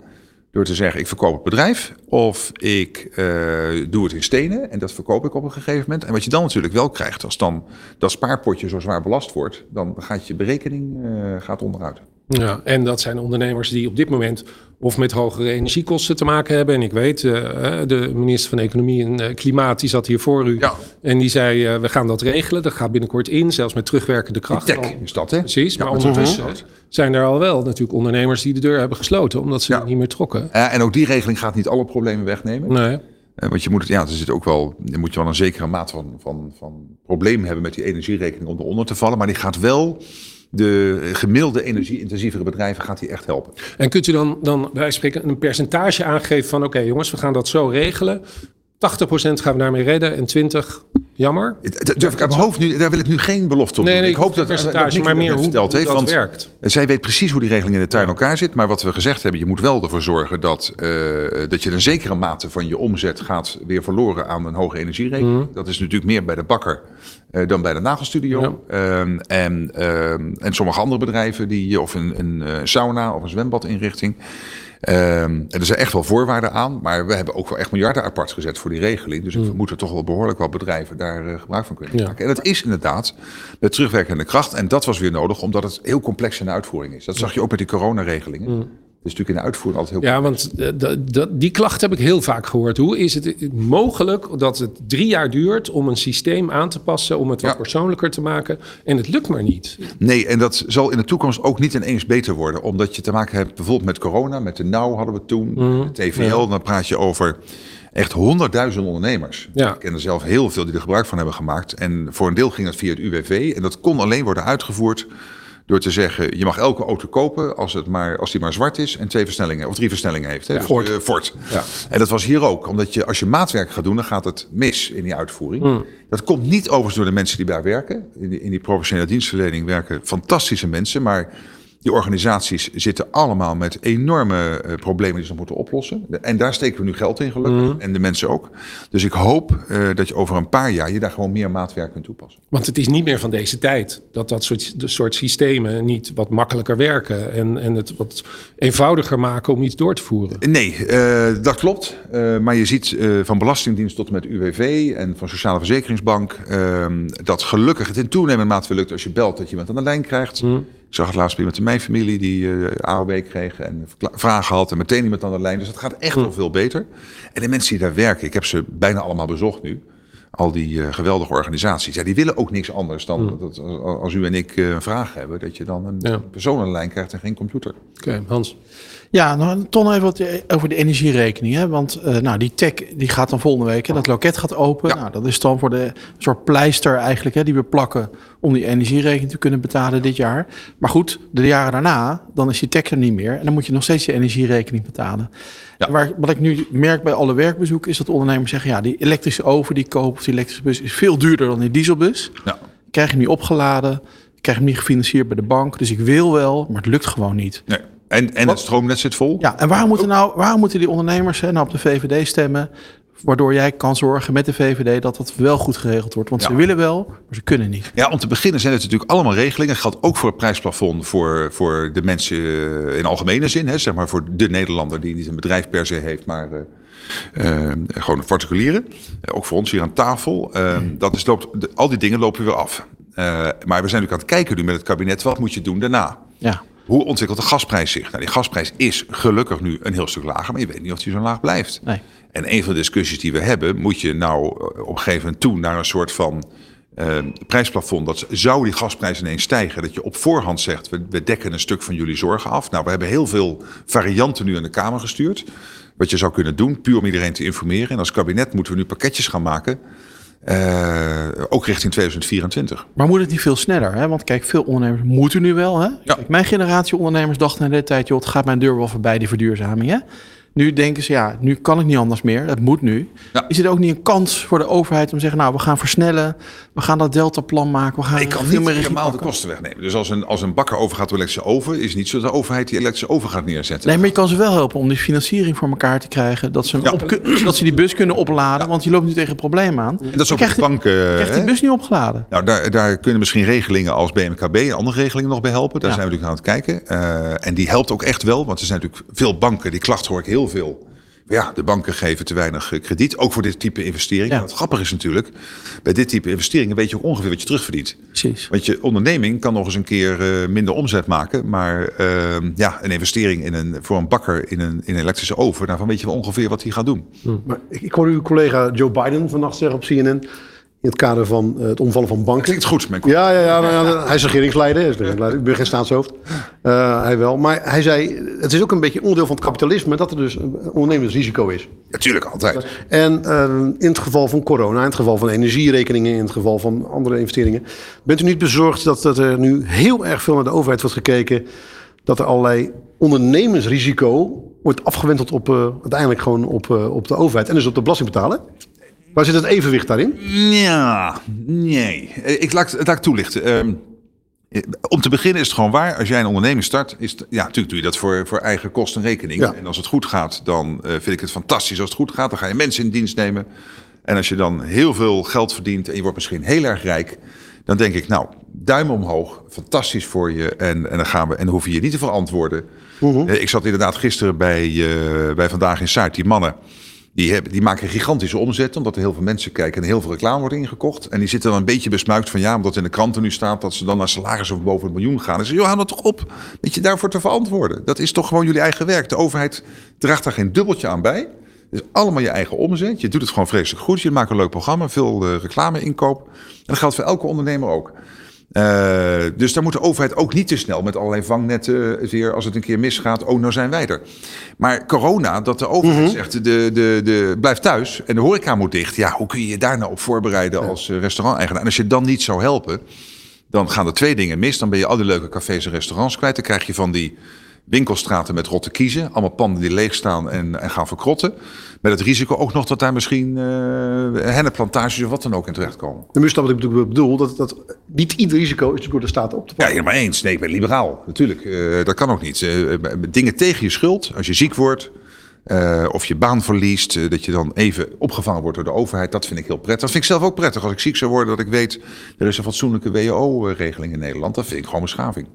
Door te zeggen, ik verkoop het bedrijf of ik uh, doe het in stenen en dat verkoop ik op een gegeven moment. En wat je dan natuurlijk wel krijgt, als dan dat spaarpotje zo zwaar belast wordt, dan gaat je berekening uh, gaat onderuit. Ja, en dat zijn ondernemers die op dit moment of met hogere energiekosten te maken hebben. En ik weet, uh, de minister van Economie en uh, Klimaat, die zat hier voor u. Ja. En die zei, uh, we gaan dat regelen. Dat gaat binnenkort in, zelfs met terugwerkende kracht. Tech is dat, hè? Precies, ja, maar ondertussen zijn er al wel natuurlijk ondernemers die de deur hebben gesloten, omdat ze ja. niet meer trokken. Ja, en ook die regeling gaat niet alle problemen wegnemen. Nee. want je moet, ja, er zit ook wel, je moet je wel een zekere mate van, van, van probleem hebben met die energierekening om eronder te vallen. Maar die gaat wel de gemiddelde energie-intensievere bedrijven gaat die echt helpen. En kunt u dan, dan bij spreken een percentage aangeven van... oké okay, jongens, we gaan dat zo regelen. 80% gaan we daarmee redden en 20 jammer. Dat durf ik uit mijn hoofd nu, daar wil ik nu geen belofte op nee, doen. Nee, ik hoop dat percentage, dat maar meer hoe, hoe heeft, dat want werkt. Zij weet precies hoe die regeling in de tuin in elkaar zit. Maar wat we gezegd hebben, je moet wel ervoor zorgen dat, uh, dat je een zekere mate van je omzet gaat weer verloren aan een hoge energierekening. Mm. Dat is natuurlijk meer bij de bakker uh, dan bij de nagelstudio. Ja. Um, en, um, en sommige andere bedrijven, die, of een, een uh, sauna of een zwembadinrichting. Um, er zijn echt wel voorwaarden aan, maar we hebben ook wel echt miljarden apart gezet voor die regeling. Dus mm. we moeten toch wel behoorlijk wat bedrijven daar uh, gebruik van kunnen maken. En dat is inderdaad met terugwerkende kracht. En dat was weer nodig, omdat het heel complex in de uitvoering is. Dat zag je ook met die coronaregelingen. Mm. Is natuurlijk in de uitvoering altijd heel Ja, want die klacht heb ik heel vaak gehoord. Hoe is het mogelijk dat het drie jaar duurt om een systeem aan te passen, om het wat ja. persoonlijker te maken? En het lukt maar niet. Nee, en dat zal in de toekomst ook niet ineens beter worden. Omdat je te maken hebt bijvoorbeeld met corona, met de NOW hadden we toen, mm. TVL. Ja. Dan praat je over echt honderdduizenden ondernemers. Ja. Ik ken er zelf heel veel die er gebruik van hebben gemaakt. En voor een deel ging dat via het UWV. En dat kon alleen worden uitgevoerd Door te zeggen, je mag elke auto kopen als, het maar, als die maar zwart is en twee versnellingen of drie versnellingen heeft. Hè? Ja, Dus, Ford. eh, Ford. En dat was hier ook. Omdat je, als je maatwerk gaat doen, dan gaat het mis in die uitvoering. Hmm. Dat komt niet overigens door de mensen die daar werken. In die, in die professionele dienstverlening werken fantastische mensen. Maar die organisaties zitten allemaal met enorme eh, problemen die ze moeten oplossen. En daar steken we nu geld in, gelukkig. Hmm. En de mensen ook. Dus ik hoop eh, dat je over een paar jaar je daar gewoon meer maatwerk kunt toepassen. Want het is niet meer van deze tijd dat dat soort, de soort systemen niet wat makkelijker werken en, en het wat eenvoudiger maken om iets door te voeren. Nee, eh, dat klopt. Maar je ziet van Belastingdienst tot en met UWV en van Sociale Verzekeringsbank ehm, dat gelukkig het in toenemende mate lukt als je belt dat je iemand aan de lijn krijgt. Ik zag het laatst iemand in mijn familie die eh AOW kreeg en vragen had en meteen iemand aan de lijn. Dus dat gaat echt wel veel beter. En de mensen die daar werken, ik heb ze bijna allemaal bezocht nu. Al die eh, geweldige organisaties. Ja, die willen ook niks anders dan dat als- u en ik eh, een vraag hebben, dat je dan een persoon aan de lijn krijgt en geen computer. Oké, Hans. Ja, nou, Ton even wat over de energierekening. Hè? Want eh, nou, die tech die gaat dan volgende week. Hè? Dat loket gaat open. Nou, dat is dan voor de soort pleister eigenlijk hè, die we plakken om die energierekening te kunnen betalen dit jaar. Maar goed, de jaren daarna, dan is die tech er niet meer. En dan moet je nog steeds je energierekening betalen. En Waar, wat ik nu merk bij alle werkbezoeken is dat ondernemers zeggen... ja, die elektrische oven die ik koop of die elektrische bus is veel duurder dan die dieselbus. Ja. Krijg hem niet opgeladen. Krijg hem niet gefinancierd bij de bank. Dus ik wil wel, maar het lukt gewoon niet. Nee. En, en het stroomnet zit vol. Ja, en waarom moeten, nou, waarom moeten die ondernemers hè, nou op de VVD stemmen? Waardoor jij kan zorgen met de VVD dat dat wel goed geregeld wordt. Want ze willen wel, maar ze kunnen niet. Ja, om te beginnen zijn het natuurlijk allemaal regelingen. Dat geldt ook voor het prijsplafond voor, voor de mensen eh, in algemene zin. Hè, zeg maar voor de Nederlander die niet een bedrijf per se heeft, maar eh, eh, gewoon een particuliere. Ook voor ons hier aan tafel. Eh, dat is, loopt, de- al die dingen lopen weer af. Maar we zijn natuurlijk aan het kijken nu met het kabinet. Wat moet je doen daarna? Ja. Hoe ontwikkelt de gasprijs zich? Nou, die gasprijs is gelukkig nu een heel stuk lager, maar je weet niet of die zo laag blijft. Nee. En een van de discussies die we hebben, moet je nou eh, op een gegeven moment toe naar een soort van eh, prijsplafond. Dat zou die gasprijs ineens stijgen, dat je op voorhand zegt, we, we dekken een stuk van jullie zorgen af. Nou, we hebben heel veel varianten nu aan de Kamer gestuurd. Wat je zou kunnen doen, puur om iedereen te informeren. En als kabinet moeten we nu pakketjes gaan maken, eh, ook richting 2024. Maar moet het niet veel sneller? Hè? Want kijk, veel ondernemers moeten nu wel. Hè? Kijk, mijn generatie ondernemers dachten na de tijd... joh, het gaat mijn deur wel voorbij, die verduurzaming. Hè? Nu denken ze, ja, nu kan ik niet anders meer. Het moet nu. Is het ook niet een kans voor de overheid om te zeggen... nou, we gaan versnellen. We gaan dat deltaplan maken. We gaan Ik kan niet helemaal de kosten wegnemen. Dus als een, als een bakker overgaat op elektrische oven, is het niet zo dat de overheid die elektrische oven gaat neerzetten. Nee, maar je kan ze wel helpen om die financiering voor elkaar te krijgen. Dat ze, op, dat ze die bus kunnen opladen. Want je loopt nu tegen een probleem aan. En dat is ook de banken. Je krijgt die bus niet opgeladen. Nou, daar, daar kunnen misschien regelingen als BMKB en andere regelingen nog bij helpen. Daar Ja. zijn we natuurlijk aan het kijken. Eh, en die helpt ook echt wel, want er zijn natuurlijk veel banken, die klachten hoor ik heel veel. Ja, de banken geven te weinig eh, krediet, ook voor dit type investeringen. En Het grappige is natuurlijk, bij dit type investeringen weet je ook ongeveer wat je terugverdient. Precies. Want je onderneming kan nog eens een keer eh, minder omzet maken. Maar eh, ja, een investering in een, voor een bakker in een, in een elektrische oven, daarvan weet je wel ongeveer wat hij gaat doen. Maar ik, ik hoorde uw collega Joe Biden vannacht zeggen op CNN... in het kader van eh, het omvallen van banken. Klinkt goed, mijn Ja, ja, ja, ja, hij is regeringsleider. is regeringsleider. Ik ben geen staatshoofd. Eh, hij wel. Maar hij zei, het is ook een beetje onderdeel van het kapitalisme... dat er dus een ondernemersrisico is. Natuurlijk, altijd. En eh, in het geval van corona, in het geval van energierekeningen... in het geval van andere investeringen... bent u niet bezorgd dat, dat er nu heel erg veel naar de overheid wordt gekeken... dat er allerlei ondernemersrisico wordt afgewenteld op, uiteindelijk gewoon op, op de overheid... en dus op de belastingbetaler? Waar zit het evenwicht daarin? Ja, nee. Eh, Ik laat, laat ik toelichten. Ehm, eh, om te beginnen is het gewoon waar. Als jij een onderneming start, is het- ja, natuurlijk doe je dat voor, voor eigen kosten en rekening. Ja. En als het goed gaat, dan eh, vind ik het fantastisch. Als het goed gaat, dan ga je mensen in dienst nemen. En als je dan heel veel geld verdient en je wordt misschien heel erg rijk, dan denk ik, nou, duim omhoog, fantastisch voor je. En, en dan gaan we, en dan hoef je je niet te verantwoorden. Eh, Ik zat inderdaad gisteren bij, bij Vandaag in Zuid, die mannen. Die, hebben, die maken gigantische omzet, omdat er heel veel mensen kijken en heel veel reclame wordt ingekocht. En die zitten dan een beetje besmuikt van ja, omdat in de kranten nu staat dat ze dan naar salarissen van boven het miljoen gaan. En ze joh, hou dat toch op, weet je, daarvoor te verantwoorden. Dat is toch gewoon jullie eigen werk. De overheid draagt daar geen dubbeltje aan bij. Het is allemaal je eigen omzet. Je doet het gewoon vreselijk goed. Je maakt een leuk programma, veel eh, reclame inkoop. En dat geldt voor elke ondernemer ook. Eh, dus daar moet de overheid ook niet te snel met allerlei vangnetten eh, weer als het een keer misgaat. Oh, nou zijn wij er. Maar corona, dat de overheid zegt, de, de, de, blijf thuis en de horeca moet dicht. Ja, hoe kun je je daar nou op voorbereiden als eh, restaurant-eigenaar? En als je dan niet zou helpen, Dan gaan er twee dingen mis. Dan ben je al die leuke cafés en restaurants kwijt. Dan krijg je van die winkelstraten met rotte kiezen. Allemaal panden die leeg staan en, en gaan verkrotten. Met het risico ook nog dat daar misschien uh, hennenplantages of wat dan ook in terechtkomen. Dan is dat wat ik bedoel. Dat, dat niet ieder risico is door de staat op te pakken. Ja, helemaal eens. Nee, ik ben liberaal. Natuurlijk. Uh, dat kan ook niet. Uh, dingen tegen je schuld. Als je ziek wordt. Uh, of je baan verliest, uh, dat je dan even opgevangen wordt door de overheid. Dat vind ik heel prettig. Dat vind ik zelf ook prettig. Als ik ziek zou worden, dat ik weet, er is een fatsoenlijke WO-regeling in Nederland. Dat vind ik gewoon beschaving.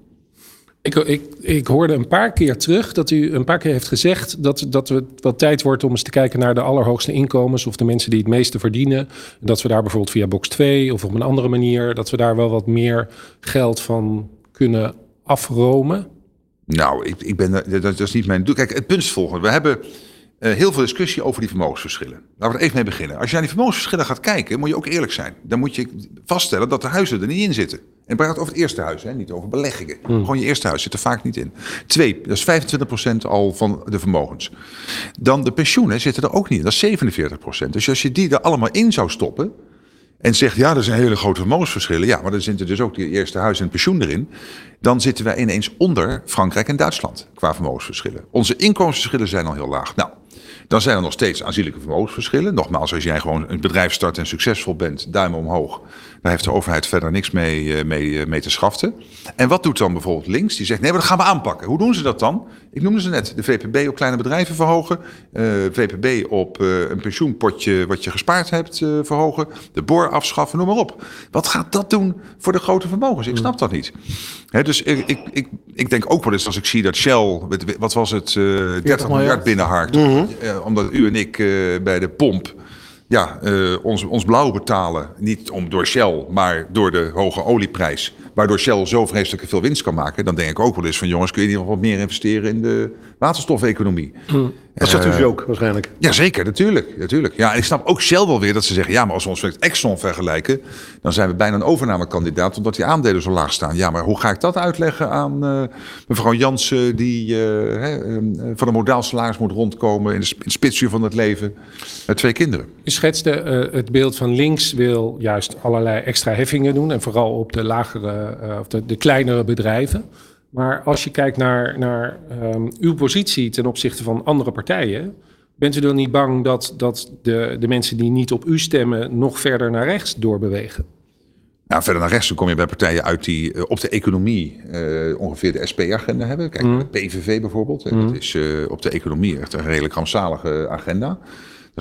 Ik, ik, hoorde een paar keer terug dat u een paar keer heeft gezegd dat, dat het wat tijd wordt om eens te kijken naar de allerhoogste inkomens of de mensen die het meeste verdienen. Dat we daar bijvoorbeeld via box 2 of op een andere manier, dat we daar wel wat meer geld van kunnen afromen. Nou, ik, ik ben, dat, is niet mijn doel. Kijk, het punt is volgende. We hebben uh, heel veel discussie over die vermogensverschillen. Laten we er even mee beginnen. Als je naar die vermogensverschillen gaat kijken, moet je ook eerlijk zijn. Dan moet je vaststellen dat de huizen er niet in zitten. En praat over het eerste huis, hè, niet over beleggingen. Mm. Gewoon je eerste huis zit er vaak niet in. Twee, dat is 25% al van de vermogens. Dan de pensioenen zitten er ook niet in, dat is 47%. Dus als je die er allemaal in zou stoppen, en zegt, ja, er zijn hele grote vermogensverschillen. Ja, maar dan zitten dus ook die eerste huis en pensioen erin. Dan zitten wij ineens onder Frankrijk en Duitsland qua vermogensverschillen. Onze inkomensverschillen zijn al heel laag. Nou, dan zijn er nog steeds aanzienlijke vermogensverschillen. Nogmaals, als jij gewoon een bedrijf start en succesvol bent, duim omhoog. Daar heeft de overheid verder niks mee, mee, mee te schaften. En wat doet dan bijvoorbeeld links? Die zegt, nee, maar dat gaan we aanpakken. Hoe doen ze dat dan? Ik noemde ze net. De VPB op kleine bedrijven verhogen. Uh, VPB op uh, een pensioenpotje wat je gespaard hebt uh, verhogen. De boor afschaffen, noem maar op. Wat gaat dat doen voor de grote vermogens? Ik snap dat niet. Hè, dus ik, ik, ik, ik, denk ook wel eens als ik zie dat Shell, wat was het, 30 miljard binnenharkt. Mm -hmm. omdat u en ik bij de pomp ja, uh, ons, ons blauw betalen. Niet om door Shell, maar door de hoge olieprijs. Waardoor Shell zo vreselijk veel winst kan maken. Dan denk ik ook wel eens van jongens, kun je niet nog wat meer investeren in de waterstofeconomie. Hmm. Dat zegt u uh, ook waarschijnlijk. Ja, zeker, natuurlijk, natuurlijk. Ja, en ik snap ook Shell wel weer dat ze zeggen... ja, maar als we ons met Exxon vergelijken... dan zijn we bijna een overnamekandidaat... omdat die aandelen zo laag staan. Ja, maar hoe ga ik dat uitleggen aan uh, mevrouw Jansen... die uh, van een modaal salaris moet rondkomen... in de, in de spitsuur van het leven met twee kinderen? U schetste het beeld van links wil juist allerlei extra heffingen doen... en vooral op de lagere, of de, de kleinere bedrijven... Maar als je kijkt naar, naar um, uw positie ten opzichte van andere partijen, bent u dan niet bang dat, dat de, de mensen die niet op u stemmen nog verder naar rechts doorbewegen? Nou, verder naar rechts dan kom je bij partijen uit die uh, op de economie uh, ongeveer de SP-agenda hebben. Kijk, mm. de PVV bijvoorbeeld. Mm. Dat is uh, op de economie echt een redelijk rampzalige agenda.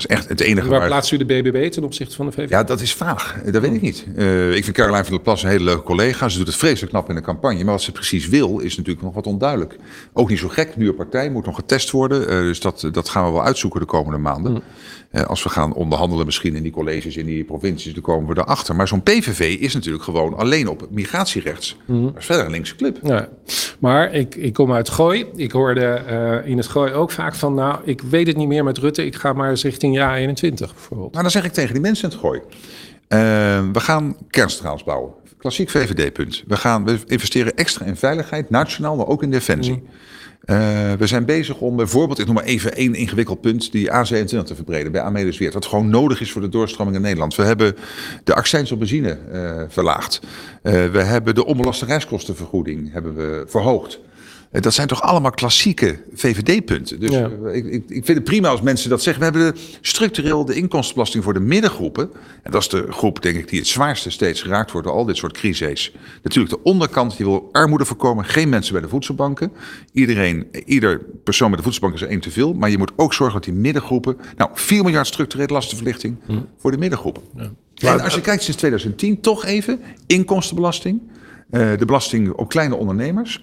Dat is echt het enige waar... Waar plaatst u de BBB ten opzichte van de VVD? Ja, dat is vaag. Dat weet ik niet. Uh, ik vind Caroline van der Plas een hele leuke collega. Ze doet het vreselijk knap in de campagne. Maar wat ze precies wil, is natuurlijk nog wat onduidelijk. Ook niet zo gek. Nieuwe partij moet nog getest worden. Uh, dus dat, dat gaan we wel uitzoeken de komende maanden. Mm. Uh, als we gaan onderhandelen misschien in die colleges, in die provincies, dan komen we erachter. Maar zo'n PVV is natuurlijk gewoon alleen op migratierechts. Mm. Dat is verder een linkse club. Ja. Maar ik, ik kom uit Gooi. Ik hoorde in het Gooi ook vaak van, nou, ik weet het niet meer met Rutte. Ik ga maar eens richting jaar 21 bijvoorbeeld. Nou, dan zeg ik tegen die mensen het gooi. Uh, we gaan kernstraals bouwen. Klassiek VVD-punt. We, gaan, we investeren extra in veiligheid, nationaal, maar ook in defensie. Mm. Uh, we zijn bezig om bijvoorbeeld, ik noem maar even één ingewikkeld punt, die A27 te verbreden bij Amelis Weert. Wat gewoon nodig is voor de doorstroming in Nederland. We hebben de accijns op benzine uh, verlaagd. We hebben de onbelaste reiskostenvergoeding hebben we verhoogd. Dat zijn toch allemaal klassieke VVD-punten. Dus ja. ik, ik, ik, vind het prima als mensen dat zeggen. We hebben structureel de inkomstenbelasting voor de middengroepen. En dat is de groep, denk ik, die het zwaarste steeds geraakt wordt door al dit soort crises. Natuurlijk de onderkant, die wil armoede voorkomen. Geen mensen bij de voedselbanken. Iedereen, ieder persoon bij de voedselbank is één te veel. Maar je moet ook zorgen dat die middengroepen... Nou, 4 miljard structurele lastenverlichting hm. voor de middengroepen. Ja. En als je kijkt sinds 2010, toch even, inkomstenbelasting. Uh, de belasting op kleine ondernemers...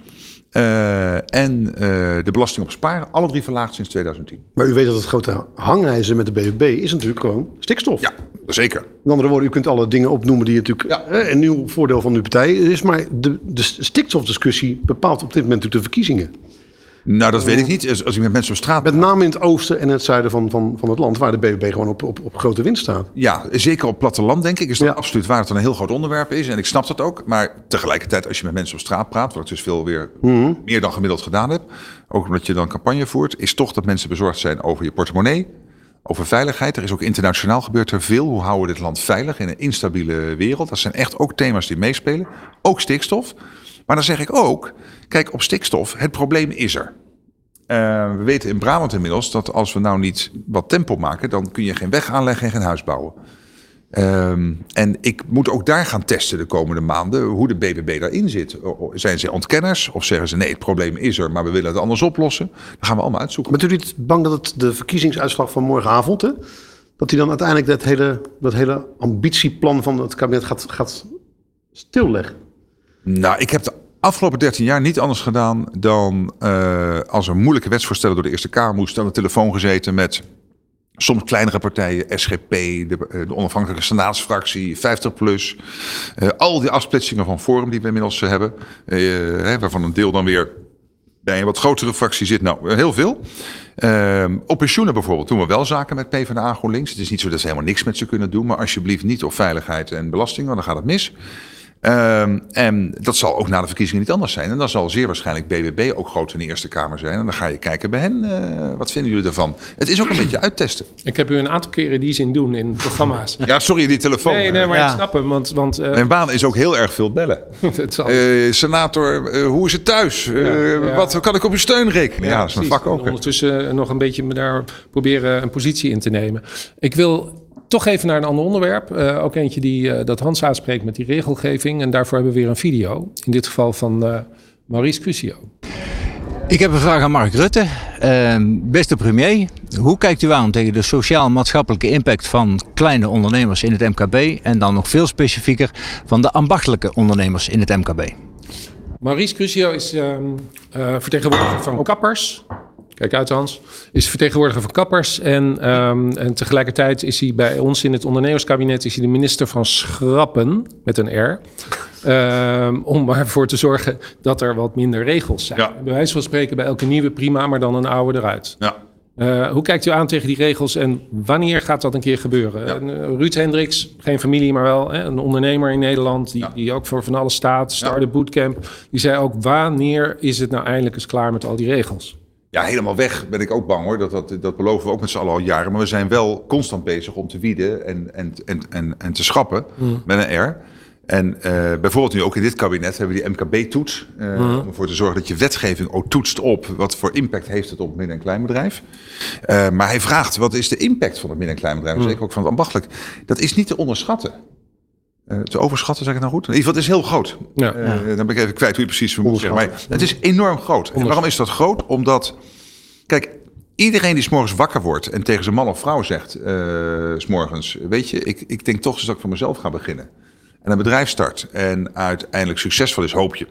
Uh, en uh, de belasting op sparen, alle drie verlaagd sinds 2010. Maar u weet dat het grote hangijzer met de BBB is natuurlijk gewoon stikstof. Ja, zeker. Met andere woorden, u kunt alle dingen opnoemen die natuurlijk ja. eh, een nieuw voordeel van uw partij is. Maar de, de stikstofdiscussie bepaalt op dit moment natuurlijk de verkiezingen. Nou, dat weet ik niet. Als, ik met mensen op straat... Met name in het oosten en het zuiden van, van, van het land... waar de BBB gewoon op, op, op grote winst staat. Ja, zeker op platteland denk ik. Is dat ja. absoluut waar het een heel groot onderwerp is. En ik snap dat ook. Maar tegelijkertijd, als je met mensen op straat praat... wat ik dus veel weer mm -hmm. meer dan gemiddeld gedaan heb... ook omdat je dan campagne voert... is toch dat mensen bezorgd zijn over je portemonnee over veiligheid. Er is ook internationaal gebeurd er veel. Hoe houden we dit land veilig in een instabiele wereld? Dat zijn echt ook thema's die meespelen. Ook stikstof. Maar dan zeg ik ook, kijk op stikstof, het probleem is er. Uh, we weten in Brabant inmiddels dat als we nou niet wat tempo maken, dan kun je geen weg aanleggen en geen huis bouwen. Um, en ik moet ook daar gaan testen de komende maanden hoe de BBB daarin zit. Zijn ze ontkenners of zeggen ze nee, het probleem is er, maar we willen het anders oplossen? Dan gaan we allemaal uitzoeken. Bent u niet bang dat het de verkiezingsuitslag van morgenavond, hè, dat hij dan uiteindelijk dat hele, dat hele ambitieplan van het kabinet gaat, gaat stilleggen? Nou, ik heb de afgelopen 13 jaar niet anders gedaan dan uh, als er moeilijke wetsvoorstellen door de Eerste Kamer moesten aan de telefoon gezeten met Soms kleinere partijen, SGP, de, eh, de onafhankelijke senaatsfractie, 50plus. Uh, al die afsplitsingen van Forum die we inmiddels hebben. Waarvan een deel dan weer bij een wat grotere fractie zit. Nou, heel veel. Uh, op pensioenen bijvoorbeeld doen we wel zaken met PvdA GroenLinks. Het is niet zo dat ze helemaal niks met ze kunnen doen. Maar alsjeblieft niet op veiligheid en belasting, want dan gaat het mis. Um, en dat zal ook na de verkiezingen niet anders zijn. En dan zal zeer waarschijnlijk BBB ook groot in de Eerste Kamer zijn. En dan ga je kijken bij hen, uh, wat vinden jullie ervan? Het is ook een beetje uittesten. Ik heb u een aantal keren die zin doen in programma's. Ja, sorry, die telefoon. Nee, nee maar ja. ik snap hem. Want, want, uh, Mijn baan is ook heel erg veel bellen. uh, senator, hoe is het thuis? Ja, ja. Wat kan ik op uw steun rekenen? Ja, dat is mijn vak ook. Ondertussen nog een beetje daar proberen een positie in te nemen. Ik wil toch even naar een ander onderwerp. Uh, ook eentje die uh, dat Hans aanspreekt met die regelgeving. En daarvoor hebben we weer een video. In dit geval van uh, Maurice Cusio. Ik heb een vraag aan Mark Rutte. beste premier, hoe kijkt u aan tegen de sociaal-maatschappelijke impact van kleine ondernemers in het MKB en dan nog veel specifieker van de ambachtelijke ondernemers in het MKB? Maurice Cusio is ehm, vertegenwoordiger van kappers, Kijk uit Hans. Is vertegenwoordiger van Kappers. En, um, en tegelijkertijd is hij bij ons in het ondernemerskabinet is hij de minister van Schrappen. Met een R. Um, om ervoor te zorgen dat er wat minder regels zijn. Ja. Bij wijze van spreken bij elke nieuwe prima, maar dan een oude eruit. Ja. Uh, hoe kijkt u aan tegen die regels en wanneer gaat dat een keer gebeuren? Ja. Uh, Ruud Hendricks, geen familie, maar wel hè, een ondernemer in Nederland... Die, ja. die ook voor van alles staat, Start-up Bootcamp... die zei ook wanneer is het nou eindelijk eens klaar met al die regels? Ja, helemaal weg ben ik ook bang hoor. Dat, dat, dat beloven we ook met z'n allen al jaren. Maar we zijn wel constant bezig om te wieden en, en, en, en, en te schrappen mm. met een R. En uh, bijvoorbeeld nu ook in dit kabinet hebben we die MKB-toets. Uh, mm. Om ervoor te zorgen dat je wetgeving ook toetst op wat voor impact heeft het op het midden- en kleinbedrijf. Uh, maar hij vraagt wat is de impact van het midden- en kleinbedrijf, mm. zeker ook van het ambachtelijk. Dat is niet te onderschatten. Uh, te overschatten, zeg ik nou goed? Geval, het is heel groot. Ja. Uh, dan ben ik even kwijt hoe je precies moet zeggen. Maar het is enorm groot. En waarom is dat groot? Omdat, kijk, iedereen die s'morgens wakker wordt en tegen zijn man of vrouw zegt, uh, s'morgens, weet je, ik, ik denk toch eens dat ik voor mezelf ga beginnen. En een bedrijf start en uiteindelijk succesvol is, hoop je.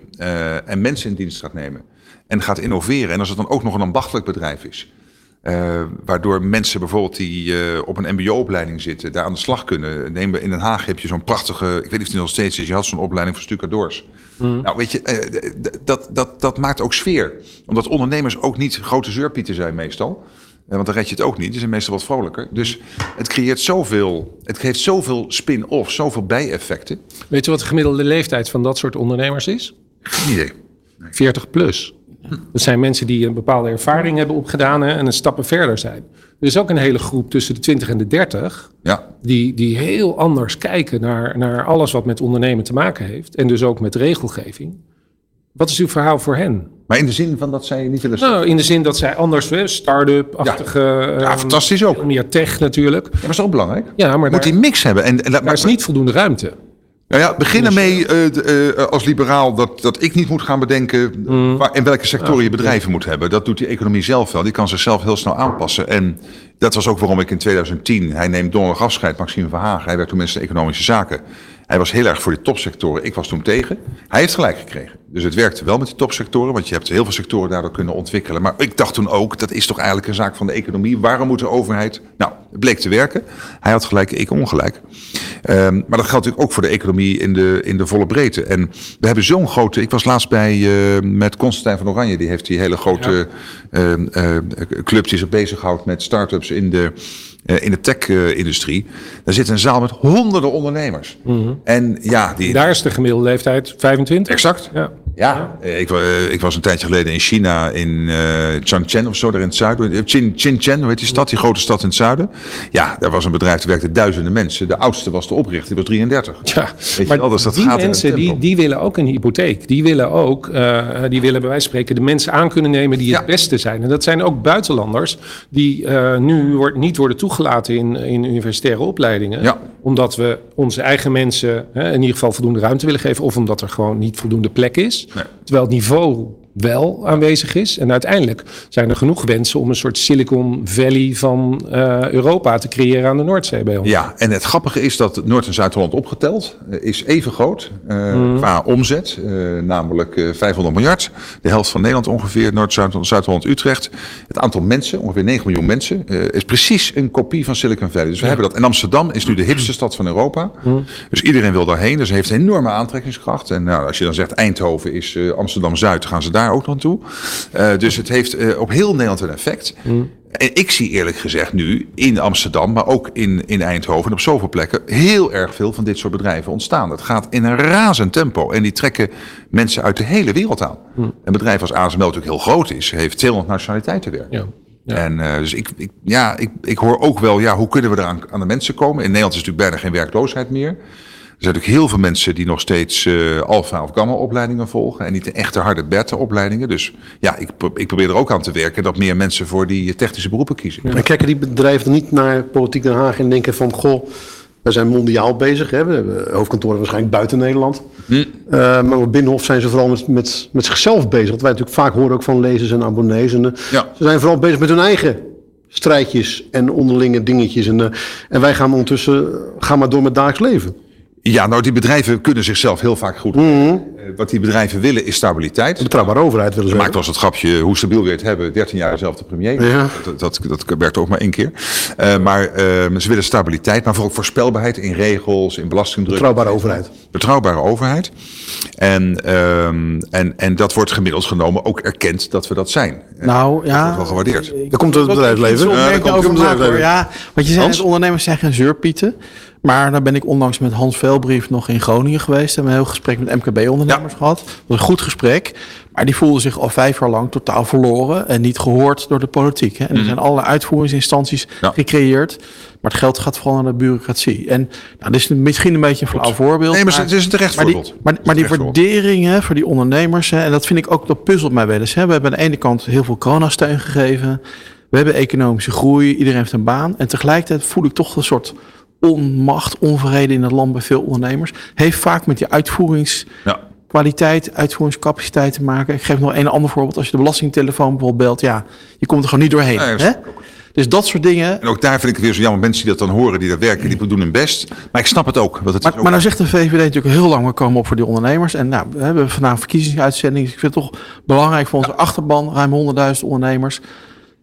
en mensen in dienst gaat nemen. En gaat innoveren. En als het dan ook nog een ambachtelijk bedrijf is. Uh, waardoor mensen bijvoorbeeld die uh, op een mbo-opleiding zitten, daar aan de slag kunnen. Neem, in Den Haag heb je zo'n prachtige, ik weet niet of die nog steeds is, je had zo'n opleiding voor stucadoors. Mm. Nou weet je, uh, dat, dat, dat maakt ook sfeer. Omdat ondernemers ook niet grote zeurpieten zijn meestal. Want dan red je het ook niet. Die zijn meestal wat vrolijker. Dus het creëert zoveel. Het geeft zoveel spin-off, zoveel bijeffecten. Weet je wat de gemiddelde leeftijd van dat soort ondernemers is? Geen idee. Nee. 40 plus. Dat zijn mensen die een bepaalde ervaring hebben opgedaan hè, en een stappen verder zijn. Er is ook een hele groep tussen de 20 en de 30 ja. die, die heel anders kijken naar, naar alles wat met ondernemen te maken heeft. En dus ook met regelgeving. Wat is uw verhaal voor hen? Maar in de zin van dat zij niet willen Nou, in de zin dat zij anders, start-up-achtige... Ja. ja, fantastisch ook. Meer tech natuurlijk. Ja, maar is ook belangrijk. Ja, maar Moet daar, die mix hebben. En, en daar is niet voldoende ruimte. Nou ja, begin ermee uh, uh, als liberaal dat, dat ik niet moet gaan bedenken mm. waar, in welke sectoren je bedrijven moet hebben. Dat doet die economie zelf wel. Die kan zichzelf heel snel aanpassen. En dat was ook waarom ik in 2010, hij neemt donderdag afscheid, Maxime Verhagen. Hij werd toen minister Economische Zaken. Hij was heel erg voor die topsectoren. Ik was toen tegen. Hij heeft gelijk gekregen. Dus het werkte wel met die topsectoren, want je hebt heel veel sectoren daardoor kunnen ontwikkelen. Maar ik dacht toen ook, dat is toch eigenlijk een zaak van de economie. Waarom moet de overheid... Nou, het bleek te werken. Hij had gelijk, ik ongelijk. Um, maar dat geldt natuurlijk ook voor de economie in de, in de volle breedte. En we hebben zo'n grote... Ik was laatst bij uh, met Constantijn van Oranje. Die heeft die hele grote ja. uh, uh, club die zich bezighoudt met start-ups in de uh, in de tech-industrie. Daar zit een zaal met honderden ondernemers. Mm -hmm. En ja, die... Daar is de gemiddelde leeftijd 25. Exact. Ja. Ja, eh, ik, eh, ik was een tijdje geleden in China, in eh Changchun of zo, daar in het zuiden. Shenzhen, hoe heet die stad, die grote stad in het zuiden. Ja, daar was een bedrijf, daar werkten duizenden mensen. De oudste was de oprichter, die was 33. Ja, Weet je maar wel, dus dat die gaat mensen die, die willen ook een hypotheek. Die willen ook, die willen bij wijze van spreken de mensen aan kunnen nemen die het beste zijn. En dat zijn ook buitenlanders die nu wordt, niet worden toegelaten in, in universitaire opleidingen. Omdat we onze eigen mensen hè, in ieder geval voldoende ruimte willen geven. Of omdat er gewoon niet voldoende plek is. Terwijl het niveau wel aanwezig is. En uiteindelijk zijn er genoeg wensen om een soort Silicon Valley van eh, Europa te creëren aan de Noordzee bij ons. Ja, en het grappige is dat Noord- en Zuid-Holland opgeteld eh, is even groot eh, Mhm. qua omzet. namelijk eh, 500 miljard. De helft van Nederland ongeveer, Noord- Zuid- Zuid-Holland, Utrecht. Het aantal mensen, ongeveer 9 miljoen mensen, is precies een kopie van Silicon Valley. Dus we hebben dat. En Amsterdam is nu de hipste stad van Europa. Mhm. Dus iedereen wil daarheen. Dus heeft een enorme aantrekkingskracht. En nou, als je dan zegt Eindhoven is Amsterdam-Zuid, gaan ze daar ook naartoe. Eh, dus het heeft eh, op heel Nederland een effect. En ik zie eerlijk gezegd nu in Amsterdam, maar ook in, in Eindhoven en op zoveel plekken heel erg veel van dit soort bedrijven ontstaan. Het gaat in een razend tempo en die trekken mensen uit de hele wereld aan. Een bedrijf als ASML natuurlijk heel groot is, heeft 200 nationaliteiten werken. En eh, dus ik, ik, ja, ik, ik hoor ook wel, ja, hoe kunnen we eraan aan de mensen komen? In Nederland is natuurlijk bijna geen werkloosheid meer. Er zijn natuurlijk heel veel mensen die nog steeds eh alfa of gamma opleidingen volgen. En niet de echte harde beta opleidingen. Dus ja, ik, pro- ik probeer er ook aan te werken dat meer mensen voor die technische beroepen kiezen. Maar kijken die bedrijven niet naar Politiek Den Haag en denken van... goh, we zijn mondiaal bezig. Hè? We hebben hoofdkantoren waarschijnlijk buiten Nederland. Eh, maar op Binnenhof zijn ze vooral met, met, met zichzelf bezig. Wat wij natuurlijk vaak horen ook van lezers en abonnees. En, eh, Ze zijn vooral bezig met hun eigen strijdjes en onderlinge dingetjes. En, eh, en wij gaan ondertussen eh, gaan maar door met dagelijks leven. Ja, nou die bedrijven kunnen zichzelf heel vaak goed. Eh, Wat die bedrijven willen is stabiliteit. Betrouwbare overheid willen ze. Maakt wel eens het grapje, hoe stabiel je het hebben? 13 jaar dezelfde premier. Ja. Dat, dat, dat werkt ook maar één keer. Eh, maar eh, ze willen stabiliteit, maar vooral ook voorspelbaarheid in regels, in belastingdruk. Betrouwbare overheid. Betrouwbare overheid. En, ehm, en, en dat wordt gemiddeld genomen ook erkend dat we dat zijn. Nou ja. wordt wel gewaardeerd. Daar komt het bedrijfsleven. Ja, daar komt het bedrijfsleven. Ja, want je net, ondernemers zijn geen zeurpieten. Maar daar ben ik onlangs met Hans Velbrief nog in Groningen geweest. En we hebben een heel gesprek met MKB-ondernemers gehad. Dat was een goed gesprek. Maar die voelden zich al vijf jaar lang totaal verloren en niet gehoord door de politiek. Hè. En er Mhm. zijn allerlei uitvoeringsinstanties gecreëerd. Maar het geld gaat vooral naar de bureaucratie. En nou, dit is misschien een beetje een flauw voorbeeld. Nee, maar het is een terecht maar die-. Maar, Het is maar een die terecht voorbeeld. waardering hè, voor die ondernemers, hè, en dat vind ik ook, dat puzzelt mij wel eens. Hè. We hebben aan de ene kant heel veel coronasteun gegeven. We hebben economische groei, iedereen heeft een baan. En tegelijkertijd voel ik toch een soort onmacht, onvrede in het land bij veel ondernemers. Heeft vaak met die uitvoeringskwaliteit, uitvoeringscapaciteit te maken. Ik geef nog een ander voorbeeld. Als je de belastingtelefoon bijvoorbeeld belt, ja, je komt er gewoon niet doorheen. Hè? Dus dat soort dingen. En ook daar vind ik het weer zo jammer. Mensen die dat dan horen, die dat werken, die doen hun best. Maar ik snap het ook. Want het is Maar, ook maar nou zegt de VVD natuurlijk heel lang, we komen op voor die ondernemers. En nou, we hebben vandaag verkiezingsuitzending. Dus ik vind het toch belangrijk voor onze achterban, ruim 100.000 ondernemers.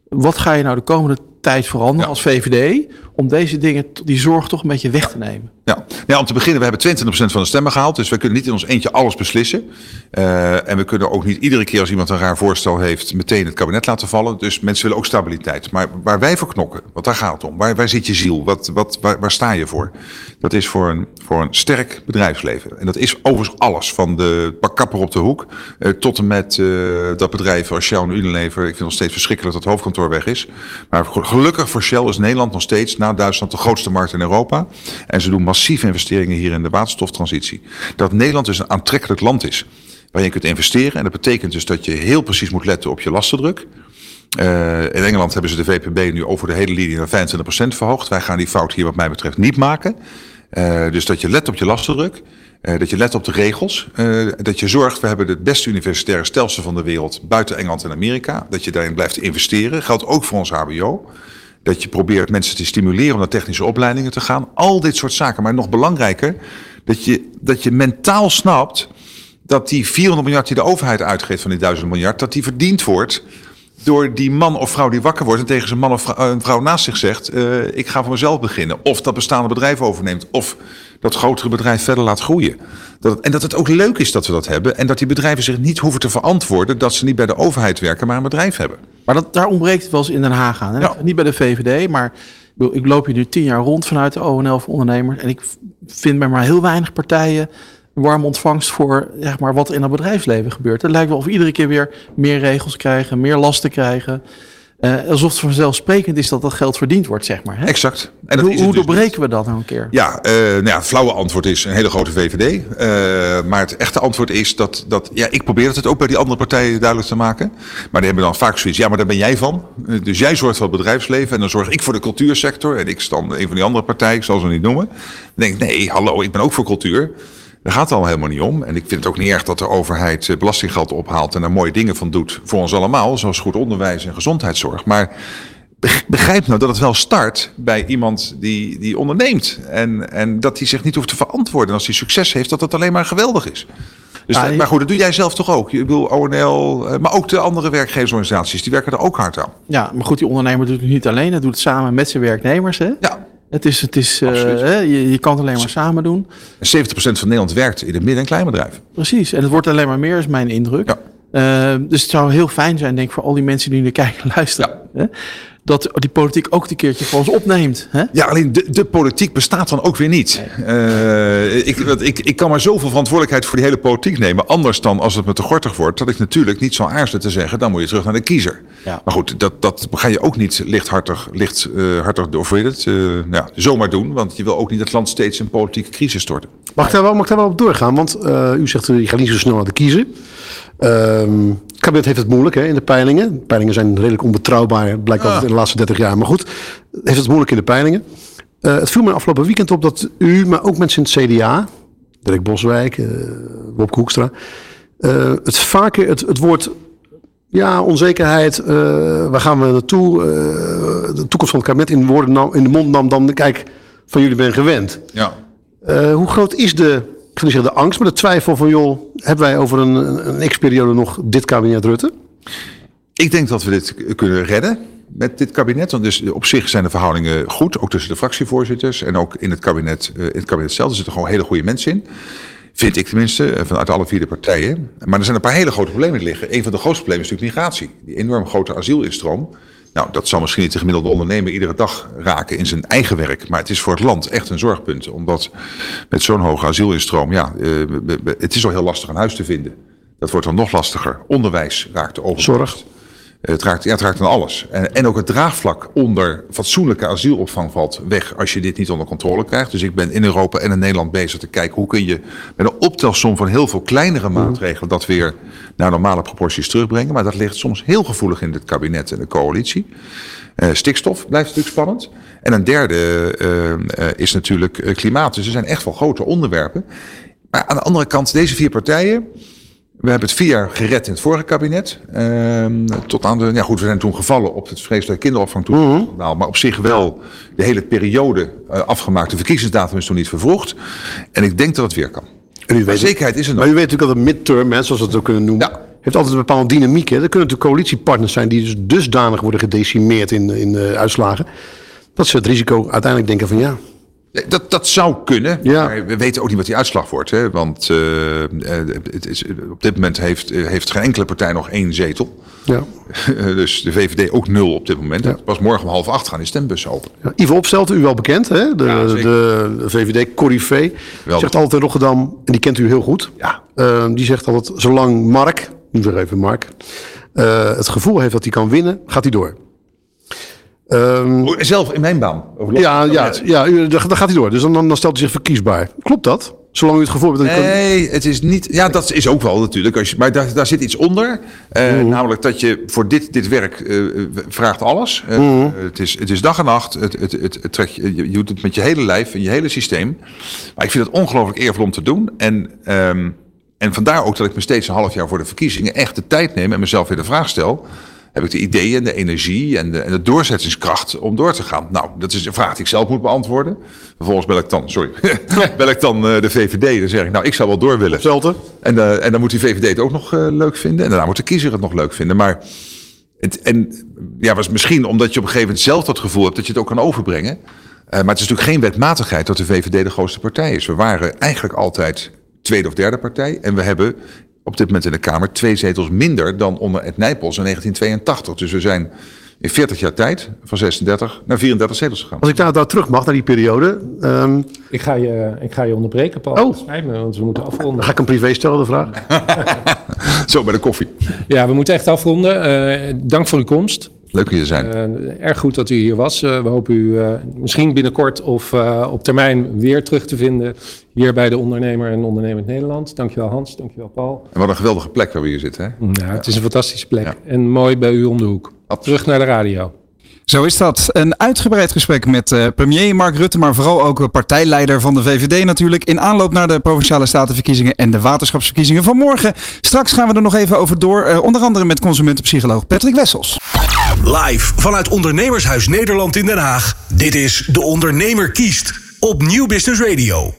Wat ga je nou de komende tijd veranderen als VVD om deze dingen, die zorg toch een beetje weg te nemen? Ja. ja, om te beginnen, we hebben 22% van de stemmen gehaald. Dus we kunnen niet in ons eentje alles beslissen. Eh, en we kunnen ook niet iedere keer als iemand een raar voorstel heeft... meteen het kabinet laten vallen. Dus mensen willen ook stabiliteit. Maar waar wij voor knokken, want daar gaat het om. Waar, waar zit je ziel? Wat, wat, waar, waar sta je voor? Dat is voor een, voor een sterk bedrijfsleven. En dat is overigens alles. Van de bakkapper op de hoek eh, tot en met eh, dat bedrijf als Shell en Unilever. Ik vind het nog steeds verschrikkelijk dat het hoofdkantoor weg is. Maar gelukkig voor Shell is Nederland nog steeds na Duitsland de grootste markt in Europa. En ze doen massieve investeringen hier in de waterstoftransitie. Dat Nederland dus een aantrekkelijk land is. Waar je kunt investeren. En dat betekent dus dat je heel precies moet letten op je lastendruk. Eh, in Engeland hebben ze de VPB nu over de hele linie naar 25% verhoogd. Wij gaan die fout hier wat mij betreft niet maken. Eh, dus dat je let op je lastendruk. Eh, dat je let op de regels. Eh, dat je zorgt, we hebben het beste universitaire stelsel van de wereld buiten Engeland en Amerika. Dat je daarin blijft investeren. Geldt ook voor ons HBO. Dat je probeert mensen te stimuleren om naar technische opleidingen te gaan. Al dit soort zaken. Maar nog belangrijker, dat je, dat je mentaal snapt dat die 400 miljard die de overheid uitgeeft van die 1000 miljard, dat die verdiend wordt door die man of vrouw die wakker wordt en tegen zijn man of vrou- een vrouw naast zich zegt: eh, Ik ga voor mezelf beginnen. Of dat bestaande bedrijf overneemt. Of dat grotere bedrijf verder laat groeien. Dat het, en dat het ook leuk is dat we dat hebben. En dat die bedrijven zich niet hoeven te verantwoorden dat ze niet bij de overheid werken, maar een bedrijf hebben. Maar dat, daar ontbreekt het wel eens in Den Haag aan. Niet bij de VVD, maar ik loop hier nu tien jaar rond vanuit de ONL voor ondernemers. En ik vind bij maar heel weinig partijen warme ontvangst voor zeg maar, wat in het bedrijfsleven gebeurt. Het lijkt wel of we iedere keer weer meer regels krijgen, meer lasten krijgen. Uh, alsof het vanzelfsprekend is dat dat geld verdiend wordt, zeg maar. Hè? Exact. En hoe hoe dus doorbreken we dat nou een keer? Ja, uh, nou ja, het flauwe antwoord is een hele grote VVD. Uh, maar het echte antwoord is dat, dat... Ja, ik probeer het ook bij die andere partijen duidelijk te maken. Maar die hebben dan vaak zoiets... Ja, maar daar ben jij van. Dus jij zorgt voor het bedrijfsleven. En dan zorg ik voor de cultuursector. En ik stand een van die andere partijen. Ik zal ze niet noemen. Dan denk ik, nee, hallo, ik ben ook voor cultuur. Daar gaat het al helemaal niet om. En ik vind het ook niet erg dat de overheid eh, belastinggeld ophaalt en er mooie dingen van doet voor ons allemaal, zoals goed onderwijs en gezondheidszorg. Maar begrijp nou dat het wel start bij iemand die, die onderneemt. En, en dat hij zich niet hoeft te verantwoorden. En als hij succes heeft, dat dat alleen maar geweldig is. Dus Ah, maar goed, dat doe jij zelf toch ook? Ik bedoel, ONL, eh, maar ook de andere werkgeversorganisaties, die werken er ook hard aan. Ja, maar goed, die ondernemer doet het niet alleen. Hij doet het samen met zijn werknemers. Hè? Ja. Het is, het is, uh, hè, je, je kan het alleen maar samen doen. En 70% van Nederland werkt in het midden- en kleinbedrijf. Precies, en het wordt alleen maar meer, is mijn indruk. Ja. Uh, dus het zou heel fijn zijn, denk ik, voor al die mensen die nu kijken en luisteren. Hè? Dat die politiek ook een keertje voor ons opneemt. Hè? Ja, alleen de, de politiek bestaat dan ook weer niet. Uh, ik, ik, ik kan maar zoveel verantwoordelijkheid voor die hele politiek nemen. Anders dan als het me te gortig wordt. Dat ik natuurlijk niet zou aarzelen te zeggen. Dan moet je terug naar de kiezer. Ja. Maar goed, dat, dat ga je ook niet lichthartig, licht, uh, hartig, of weet het, uh, nou ja, zomaar doen. Want je wil ook niet het land steeds in politieke crisis storten. Mag ik daar wel, mag ik daar wel op doorgaan? Want u zegt, je gaat niet zo snel naar de kiezer. Um, het kabinet heeft het moeilijk hè, in de peilingen. De peilingen zijn redelijk onbetrouwbaar, blijkt altijd ah. in de laatste 30 jaar. Maar goed, heeft het moeilijk in de peilingen. Uh, het viel me afgelopen weekend op dat u, maar ook mensen in het CDA, Dirk Boswijk, uh, Bob Koekstra, uh, het vaker het, het woord ja, onzekerheid, waar gaan we naartoe, de toekomst van het kabinet in, woorden nam, in de mond nam dan, kijk, van jullie ben gewend. Ja. hoe groot is de ik zeggen de angst, maar de twijfel van, joh, hebben wij over een, een x-periode nog dit kabinet Rutte? Ik denk dat we dit kunnen redden met dit kabinet. Want dus op zich zijn de verhoudingen goed, ook tussen de fractievoorzitters en ook in het kabinet, in het kabinet zelf. Er zitten gewoon hele goede mensen in. Vind ik tenminste, vanuit alle vier de partijen. Maar er zijn een paar hele grote problemen liggen. Een van de grootste problemen is natuurlijk migratie. Die enorm grote asielinstroom. Nou, dat zal misschien niet de gemiddelde ondernemer iedere dag raken in zijn eigen werk. Maar het is voor het land echt een zorgpunt. Omdat met zo'n hoge asielinstroom, ja, uh, het is al heel lastig een huis te vinden. Dat wordt dan nog lastiger. Onderwijs raakt de. Zorg. Het raakt, ja, het raakt aan alles. En, en ook het draagvlak onder fatsoenlijke asielopvang valt weg als je dit niet onder controle krijgt. Dus ik ben in Europa en in Nederland bezig te kijken hoe kun je met een optelsom van heel veel kleinere maatregelen dat weer naar normale proporties terugbrengen. Maar dat ligt soms heel gevoelig in het kabinet en de coalitie. Uh, stikstof blijft natuurlijk spannend. En een derde uh, uh, is natuurlijk klimaat. Dus er zijn echt wel grote onderwerpen. Maar aan de andere kant, deze vier partijen. We hebben het vier jaar gered in het vorige kabinet. Uh, tot aan de, ja goed, we zijn toen gevallen op het vreselijke kinderopvang. Mm -hmm. Maar op zich wel de hele periode uh, afgemaakt. De verkiezingsdatum is toen niet vervroegd. En ik denk dat het weer kan. En u weet zekerheid is er nog. Maar u weet natuurlijk dat een midterm, hè, zoals we het ook kunnen noemen, ja. heeft altijd een bepaalde dynamiek. Hè. Er kunnen natuurlijk coalitiepartners zijn die dus dusdanig worden gedecimeerd in, in uh, uitslagen. Dat ze het risico uiteindelijk denken van ja, dat, dat zou kunnen. Ja. Maar we weten ook niet wat die uitslag wordt. Hè? Want uh, het is, op dit moment heeft, heeft geen enkele partij nog één zetel. Ja. dus de VVD ook nul op dit moment. Ja. Pas morgen om half acht gaan de stembus open. Ja, Ivo Opstelten, u wel bekend, hè? De, Ja, de, VVD Corrivé. Zegt altijd in Rotterdam, en die kent u heel goed. Ja. Uh, die zegt altijd, zolang Mark, nu weer even Mark, uh, het gevoel heeft dat hij kan winnen, gaat hij door. Um, Zelf in mijn baan. ja, ja, ja, u- dan dan gaat hij door. Dus dan, dan stelt hij zich verkiesbaar. Klopt dat? Zolang u het gevoel hebt. Nee, het is niet. Ja, dat is ook wel natuurlijk. Als je, maar daar, daar zit iets onder. Eh, Namelijk dat je voor dit, dit werk eh, vraagt alles. Eh, het, is, het is dag en nacht. Het, het, het, het trekt, je, je doet het met je hele lijf en je hele systeem. Maar ik vind het ongelooflijk eervol om te doen. En, ehm, en vandaar ook dat ik me steeds een half jaar voor de verkiezingen echt de tijd neem en mezelf weer de vraag stel. Heb ik de ideeën en de energie en de, en de doorzettingskracht om door te gaan? Nou, dat is een vraag die ik zelf moet beantwoorden. Vervolgens bel ik dan, sorry, bel ik dan eh, de VVD. Dan zeg ik, nou, ik zou wel door willen. Hetzelfde. En, eh, en dan moet die VVD het ook nog eh, leuk vinden. En daarna moet de kiezer het nog leuk vinden. Maar het, en ja, was misschien omdat je op een gegeven moment zelf dat gevoel hebt dat je het ook kan overbrengen. Maar het is natuurlijk geen wetmatigheid dat de VVD de grootste partij is. We waren eigenlijk altijd tweede of derde partij. En we hebben op dit moment in de Kamer twee zetels minder dan onder Ed Nijpels in 1982. Dus we zijn in 40 jaar tijd van 36 naar 34 zetels gegaan. Als ik daar, daar terug mag, naar die periode. ehm, Ik ga je, ik ga je onderbreken, Paul. Oh. Spijt me, want we moeten afronden. dan ga ik een privé stellen, de vraag. Zo bij de koffie. Ja, we moeten echt afronden. Eh, dank voor uw komst. Leuk hier te zijn. Eh, erg goed dat u hier was. Eh, we hopen u eh, misschien binnenkort of op termijn weer terug te vinden hier bij de ondernemer en ondernemend Nederland. Dankjewel Hans, dankjewel Paul. En wat een geweldige plek waar we hier zitten. Hè? Ja, het is een fantastische plek en mooi bij u om de hoek. Terug naar de radio. Zo is dat. Een uitgebreid gesprek met eh, premier Mark Rutte, maar vooral ook eh, partijleider van de VVD natuurlijk. In aanloop naar de provinciale statenverkiezingen en de waterschapsverkiezingen van morgen. Straks gaan we er nog even over door, eh, onder andere met consumentenpsycholoog Patrick Wessels. Live vanuit Ondernemershuis Nederland in Den Haag. Dit is De Ondernemer kiest op Nieuw Business Radio.